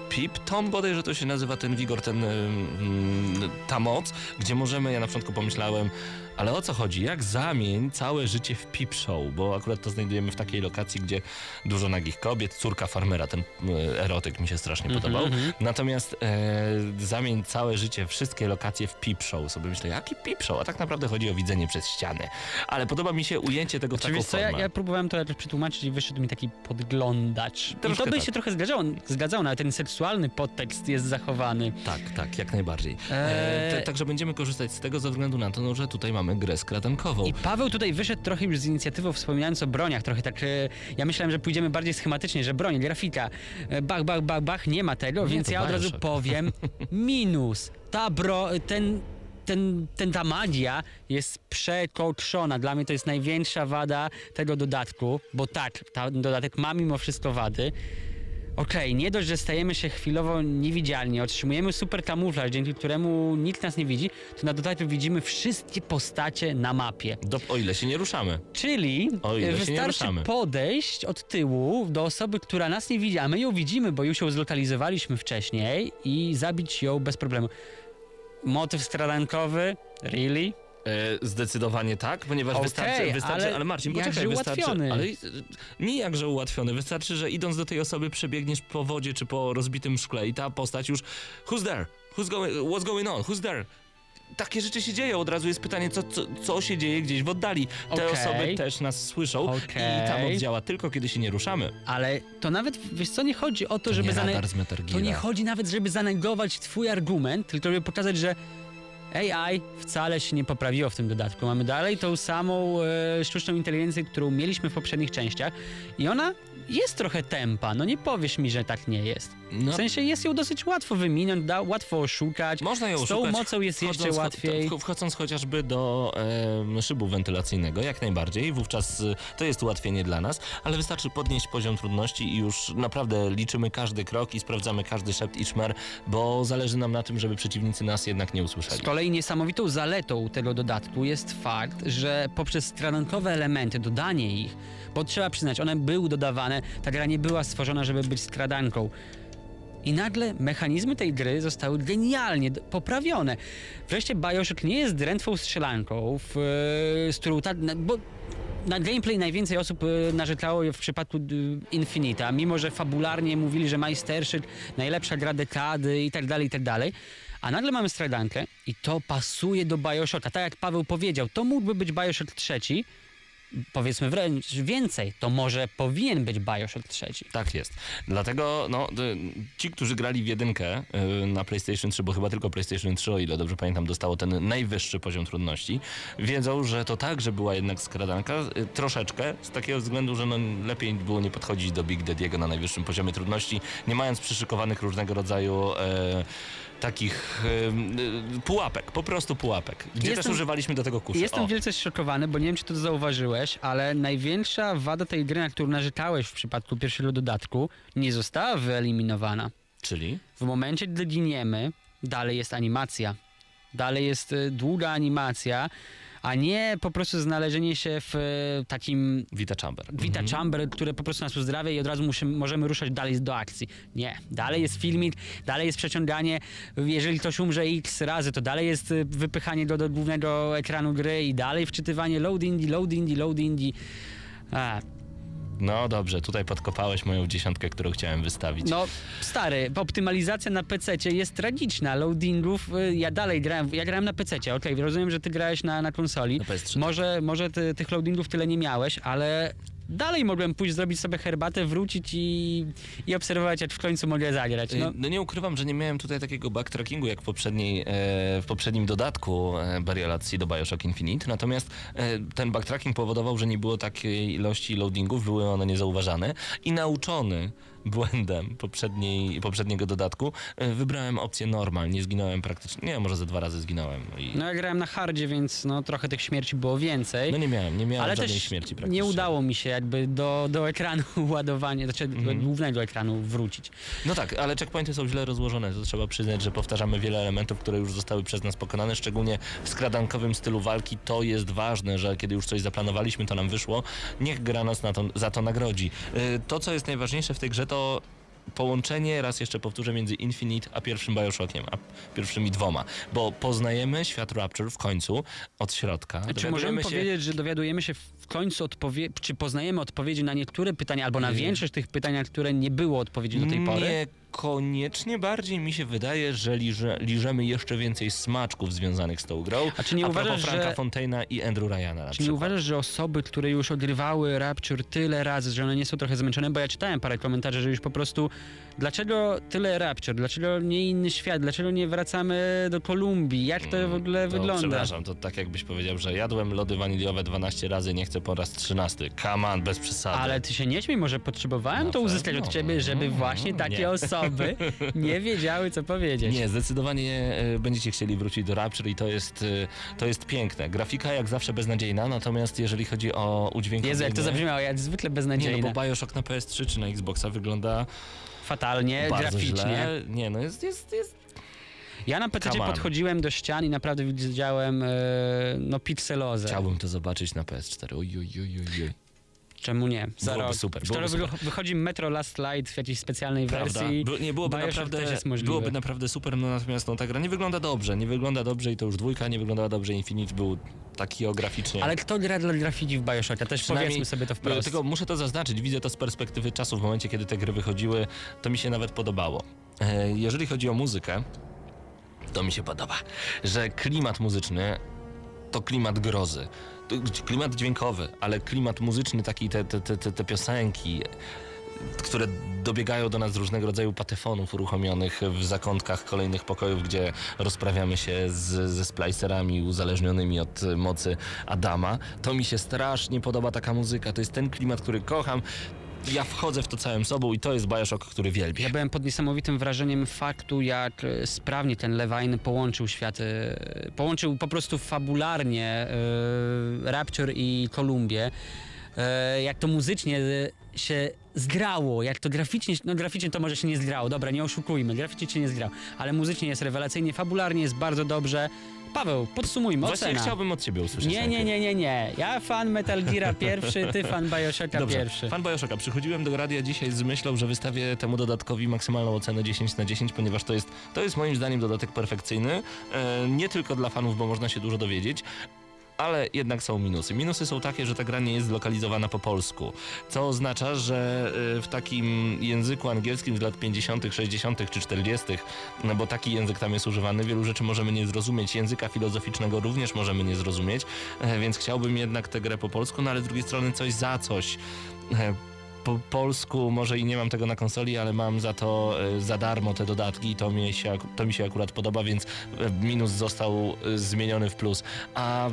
Pip Tom bodajże to się nazywa ten wigor, ten, mm, ta moc, gdzie możemy, ja na początku pomyślałem, ale o co chodzi? Jak zamień całe życie w Pip Show? Bo akurat to znajdujemy w takiej lokacji, gdzie dużo nagich kobiet, córka farmera, ten e, erotyk mi się strasznie Mhm, podobał. mhm. Natomiast e, zamień całe życie, wszystkie lokacje w Peep Show. Sobie myślę, jaki Peep Show? A tak naprawdę chodzi o widzenie przez ściany. Ale podoba mi się ujęcie tego w taką co, ja, formę. ja próbowałem to przetłumaczyć i wyszedł mi taki podglądacz. I Troszkę to by tak. się trochę zgadzało, zgadzało, ale ten seksualny podtekst jest zachowany. Tak, tak, jak najbardziej. E, te, także będziemy korzystać z tego ze względu na to, no, że tutaj mamy grę skradankową. I Paweł tutaj wyszedł trochę już z inicjatywą, wspominając o broniach, trochę tak, e, ja myślałem, że pójdziemy bardziej schematycznie, że broń, grafika, e, bach, bach, bach, bach, nie ma tego, Nie, więc ja od razu powiem, minus, ta bro, ten, ten, ten, ta magia jest przekokszona. Dla mnie to jest największa wada tego dodatku, bo tak, ten dodatek ma mimo wszystko wady. Okej, nie dość, że stajemy się chwilowo niewidzialni, otrzymujemy super kamuflaż, dzięki któremu nikt nas nie widzi, to na dodatku widzimy wszystkie postacie na mapie. Do, o ile się nie ruszamy. Czyli O ile się nie wystarczy ruszamy. podejść od tyłu do osoby, która nas nie widzi, a my ją widzimy, bo już ją zlokalizowaliśmy wcześniej i zabić ją bez problemu. Motyw stradankowy? Really? E, zdecydowanie tak, ponieważ Okej, wystarczy, wystarczy ale ale Marcin, poczekaj, wystarczy, ułatwiony. ale nie jakże ułatwiony, wystarczy, że idąc do tej osoby przebiegniesz po wodzie czy po rozbitym szkle i ta postać już who's there? Who's going, what's going on? Who's there? Takie rzeczy się dzieją, od razu jest pytanie, co, co, co się dzieje gdzieś w oddali. Te Okej. osoby też nas słyszą i Okej. tam oddziała tylko, kiedy się nie ruszamy. Ale to nawet, wiesz co, nie chodzi o to, To żeby nie zane- To nie chodzi nawet, żeby zanegować twój argument, tylko żeby pokazać, że AI wcale się nie poprawiło w tym dodatku. Mamy dalej tą samą e, sztuczną inteligencję, którą mieliśmy w poprzednich częściach i ona jest trochę tempa. No nie powiesz mi, że tak nie jest. No. W sensie jest ją dosyć łatwo wyminąć, da, łatwo oszukać. Można ją Z tą oszukać, mocą jest jeszcze cho- łatwiej. ch- Wchodząc chociażby do e, szybu wentylacyjnego, jak najbardziej, wówczas e, to jest ułatwienie dla nas, ale wystarczy podnieść poziom trudności i już naprawdę liczymy każdy krok i sprawdzamy każdy szept i szmer, bo zależy nam na tym, żeby przeciwnicy nas jednak nie usłyszeli. Z kolei niesamowitą zaletą tego dodatku jest fakt, że poprzez stradankowe elementy, dodanie ich, bo trzeba przyznać, one były dodawane, ta gra nie była stworzona, żeby być stradanką. I nagle mechanizmy tej gry zostały genialnie poprawione. Wreszcie Bioshock nie jest drętwą strzelanką, w, e, z którą ta, bo na gameplay najwięcej osób e, narzekało w przypadku Infinita, mimo że fabularnie mówili, że majsterszyk, najlepsza gra dekady i tak dalej, i tak dalej. A nagle mamy stradankę i to pasuje do Bioshocka. Tak jak Paweł powiedział, to mógłby być Bioshock trzeci, powiedzmy wręcz więcej, to może powinien być Bioshock trzeci. Tak jest. Dlatego no, ci, którzy grali w jedynkę y, na PlayStation 3, bo chyba tylko PlayStation 3, o ile dobrze pamiętam, dostało ten najwyższy poziom trudności, wiedzą, że to także była jednak skradanka, y, troszeczkę, z takiego względu, że no, lepiej było nie podchodzić do Big Daddy'ego na najwyższym poziomie trudności, nie mając przyszykowanych różnego rodzaju e, takich e, pułapek, po prostu pułapek, gdzie Jestem- też używaliśmy do tego kuszy. Jestem O. wielce zszokowany, bo nie wiem, czy to zauważyłeś, ale największa wada tej gry, na którą narzekałeś w przypadku pierwszego dodatku, nie została wyeliminowana. Czyli? W momencie, gdy giniemy, dalej jest animacja. Dalej jest y, długa animacja, a nie po prostu znalezienie się w y, takim Vita Chamber. Vita Mhm. Chamber, które po prostu nas uzdrawia i od razu musimy, możemy ruszać dalej do akcji. Nie, dalej jest filmik, dalej jest przeciąganie. Jeżeli ktoś umrze x razy, to dalej jest y, wypychanie go do głównego ekranu gry i dalej wczytywanie load indie, load indie, load indie. A, No dobrze, tutaj podkopałeś moją dziesiątkę, którą chciałem wystawić. no, stary, optymalizacja na PC jest tragiczna. Loadingów, y, ja dalej grałem, ja grałem na PC. Okej, rozumiem, że ty grałeś na, na konsoli. Na PS3. Może, może ty, tych loadingów tyle nie miałeś, ale dalej mogłem pójść zrobić sobie herbatę, wrócić i, i obserwować, jak w końcu mogę zagrać. No. No, no nie ukrywam, że nie miałem tutaj takiego backtrackingu jak w, poprzedniej, e, w poprzednim dodatku e, Burialacji do Bioshock Infinite, natomiast e, ten backtracking powodował, że nie było takiej ilości loadingów, były one niezauważane i nauczony błędem poprzedniej, poprzedniego dodatku e, wybrałem opcję normal, nie zginąłem praktycznie, nie, może ze dwa razy zginąłem. I, no ja grałem na hardzie, więc no, trochę tych śmierci było więcej. no nie miałem, nie miałem ale żadnej śmierci praktycznie. nie udało mi się jakby do, do ekranu ładowania, znaczy do Mhm. głównego ekranu wrócić. No tak, ale checkpointy są źle rozłożone. To trzeba przyznać, że powtarzamy wiele elementów, które już zostały przez nas pokonane, szczególnie w skradankowym stylu walki. To jest ważne, że kiedy już coś zaplanowaliśmy, to nam wyszło. Niech gra nas na to, za to nagrodzi. Yy, To, co jest najważniejsze w tej grze, to połączenie, raz jeszcze powtórzę, między Infinite a pierwszym Bioshockiem, a pierwszymi dwoma, bo poznajemy świat Rapture w końcu od środka. Czy możemy się- powiedzieć, że dowiadujemy się w końcu odpowiedzi, czy poznajemy odpowiedzi na niektóre pytania, albo na Nie. większość tych pytań, na które nie było odpowiedzi do tej pory? Nie Niekoniecznie bardziej mi się wydaje, że liże, liżemy jeszcze więcej smaczków związanych z tą grą. A czy nie A uważasz, Franka że- Fontaina i Andrew Ryana na Czy nie uważasz, że osoby, które już odgrywały Rapture tyle razy, że one nie są trochę zmęczone? Bo ja czytałem parę komentarzy, że już po prostu dlaczego tyle Rapture, dlaczego nie inny świat, dlaczego nie wracamy do Kolumbii, jak to w ogóle Mm, To wygląda? Przepraszam, to tak jakbyś powiedział, że jadłem lody waniliowe 12 razy, nie chcę po raz 13. Come on, bez przesady. Ale ty się nie śmiej, może potrzebowałem Na to uzyskać pewno. od ciebie, żeby Mm, właśnie takie nie. osoby nie wiedziały, co powiedzieć. Nie, zdecydowanie e, będziecie chcieli wrócić do Rapture i to jest, e, to jest piękne. Grafika jak zawsze beznadziejna, natomiast jeżeli chodzi o udźwiękowienie... Jezu, jak to zabrzmiało, jak zwykle Nie, no beznadziejne. bo Bioshock na PS3 czy na Xboxa wygląda Fatalnie, bardzo graficznie. źle. Nie, no jest, jest, jest... Ja na PC podchodziłem do ścian i naprawdę widziałem e, no pikselozę. Chciałbym to zobaczyć na PS4. Oj, oj, oj, oj, oj. Czemu nie? Za Byłoby rok. super, byłoby super. wychodzi Metro Last Light w jakiejś specjalnej Prawda? wersji. By, nie byłoby Bioshock naprawdę, byłoby naprawdę super, no natomiast no, ta gra nie wygląda dobrze. Nie wygląda dobrze i to już dwójka nie wyglądała dobrze. Infinite był taki o graficznie. Ale kto gra dla grafiki w Bioshocka? Też powiedzmy sobie to wprost. Tylko muszę to zaznaczyć, widzę to z perspektywy czasu, w momencie kiedy te gry wychodziły, to mi się nawet podobało. E, Jeżeli chodzi o muzykę, to mi się podoba, że klimat muzyczny to klimat grozy. Klimat dźwiękowy, ale klimat muzyczny, taki te, te, te, te, piosenki, które dobiegają do nas z różnego rodzaju patefonów uruchomionych w zakątkach kolejnych pokojów, gdzie rozprawiamy się z, ze splicerami uzależnionymi od mocy Adama. To mi się strasznie podoba taka muzyka. To jest ten klimat, który kocham. Ja wchodzę w to całym sobą i to jest Bioshock, który wielbię. Ja byłem pod niesamowitym wrażeniem faktu, jak e, sprawnie ten Levine połączył światy, e, połączył po prostu fabularnie e, Rapture i Kolumbię. Jak to muzycznie się zgrało, jak to graficznie, no graficznie to może się nie zgrało, dobra, nie oszukujmy, graficznie się nie zgrało, ale muzycznie jest rewelacyjnie, fabularnie jest bardzo dobrze. Paweł, podsumujmy, Właśnie ocena. chciałbym od ciebie usłyszeć. Nie, nie, nie, nie, nie. Ja fan Metal Geara pierwszy, ty fan Bioshocka Dobrze, pierwszy. fan Bioshocka. Przychodziłem do radia dzisiaj z myślą, że wystawię temu dodatkowi maksymalną ocenę 10 na 10, ponieważ to jest, to jest moim zdaniem dodatek perfekcyjny. E, nie tylko dla fanów, bo można się dużo dowiedzieć. Ale jednak są minusy. Minusy są takie, że ta gra nie jest zlokalizowana po polsku, co oznacza, że e, w takim języku angielskim z lat 50., 60. czy 40., no bo taki język tam jest używany, wielu rzeczy możemy nie zrozumieć. Języka filozoficznego również możemy nie zrozumieć, e, więc chciałbym jednak tę grę po polsku, no ale z drugiej strony coś za coś. Po polsku może i nie mam tego na konsoli, ale mam za to e, za darmo te dodatki i to mi się, to mi się akurat podoba, więc e, minus został e, zmieniony w plus. A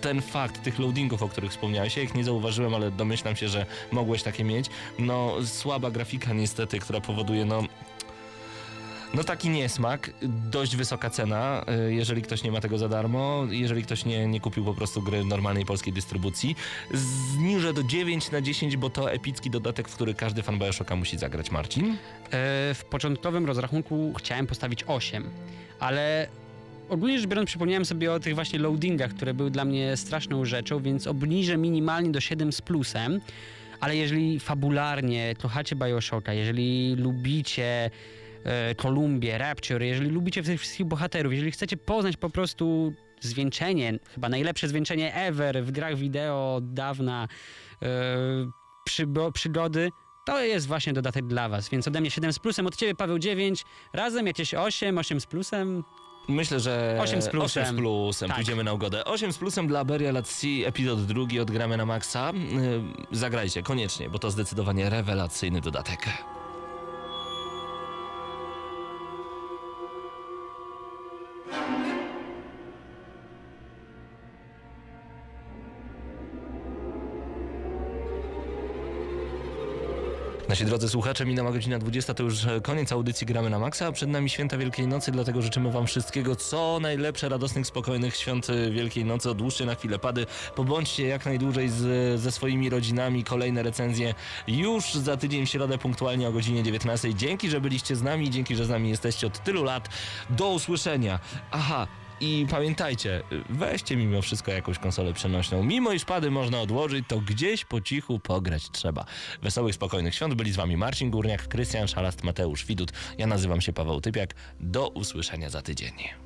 ten fakt tych loadingów, o których wspomniałeś, ja ich nie zauważyłem, ale domyślam się, że mogłeś takie mieć. No, słaba grafika niestety, która powoduje, no, no taki niesmak, dość wysoka cena, y, jeżeli ktoś nie ma tego za darmo, jeżeli ktoś nie, nie kupił po prostu gry w normalnej polskiej dystrybucji. Zniżę do 9 na 10, bo to epicki dodatek, w który każdy fan Bioshocka musi zagrać, Marcin. E, w początkowym rozrachunku chciałem postawić 8, ale ogólnie rzecz biorąc przypomniałem sobie o tych właśnie loadingach, które były dla mnie straszną rzeczą, więc obniżę minimalnie do 7 z plusem, ale jeżeli fabularnie kochacie Bioshocka, jeżeli lubicie Kolumbię, Rapture, jeżeli lubicie tych wszystkich bohaterów, jeżeli chcecie poznać po prostu zwieńczenie, chyba najlepsze zwieńczenie ever w grach wideo od dawna, e, przybo- przygody, to jest właśnie dodatek dla was, więc ode mnie 7 z plusem, od ciebie Paweł 9, razem jakieś 8, 8 z plusem. Myślę, że 8 z plusem. 8 z plusem. Tak. Pójdziemy na ugodę. 8 z plusem dla Burial at Sea, epizod drugi odgramy na maksa. Yy, Zagrajcie, koniecznie, bo to zdecydowanie rewelacyjny dodatek. Nasi drodzy słuchacze, minęła godzina 20, to już e, koniec audycji Gramy na Maxa, a przed nami święta Wielkiej Nocy, dlatego życzymy wam wszystkiego, co najlepsze, radosnych, spokojnych świąt e, Wielkiej Nocy. Odłóżcie na chwilę pady, pobądźcie jak najdłużej z, ze swoimi rodzinami. Kolejne recenzje już za tydzień w środę punktualnie o godzinie 19. Dzięki, że byliście z nami, dzięki, że z nami jesteście od tylu lat. Do usłyszenia. Aha, i pamiętajcie, weźcie mimo wszystko jakąś konsolę przenośną. Mimo iż pady można odłożyć, to gdzieś po cichu pograć trzeba. Wesołych, spokojnych świąt. Byli z wami Marcin Górniak, Krystian Szalast, Mateusz Widut. Ja nazywam się Paweł Typiak. Do usłyszenia za tydzień.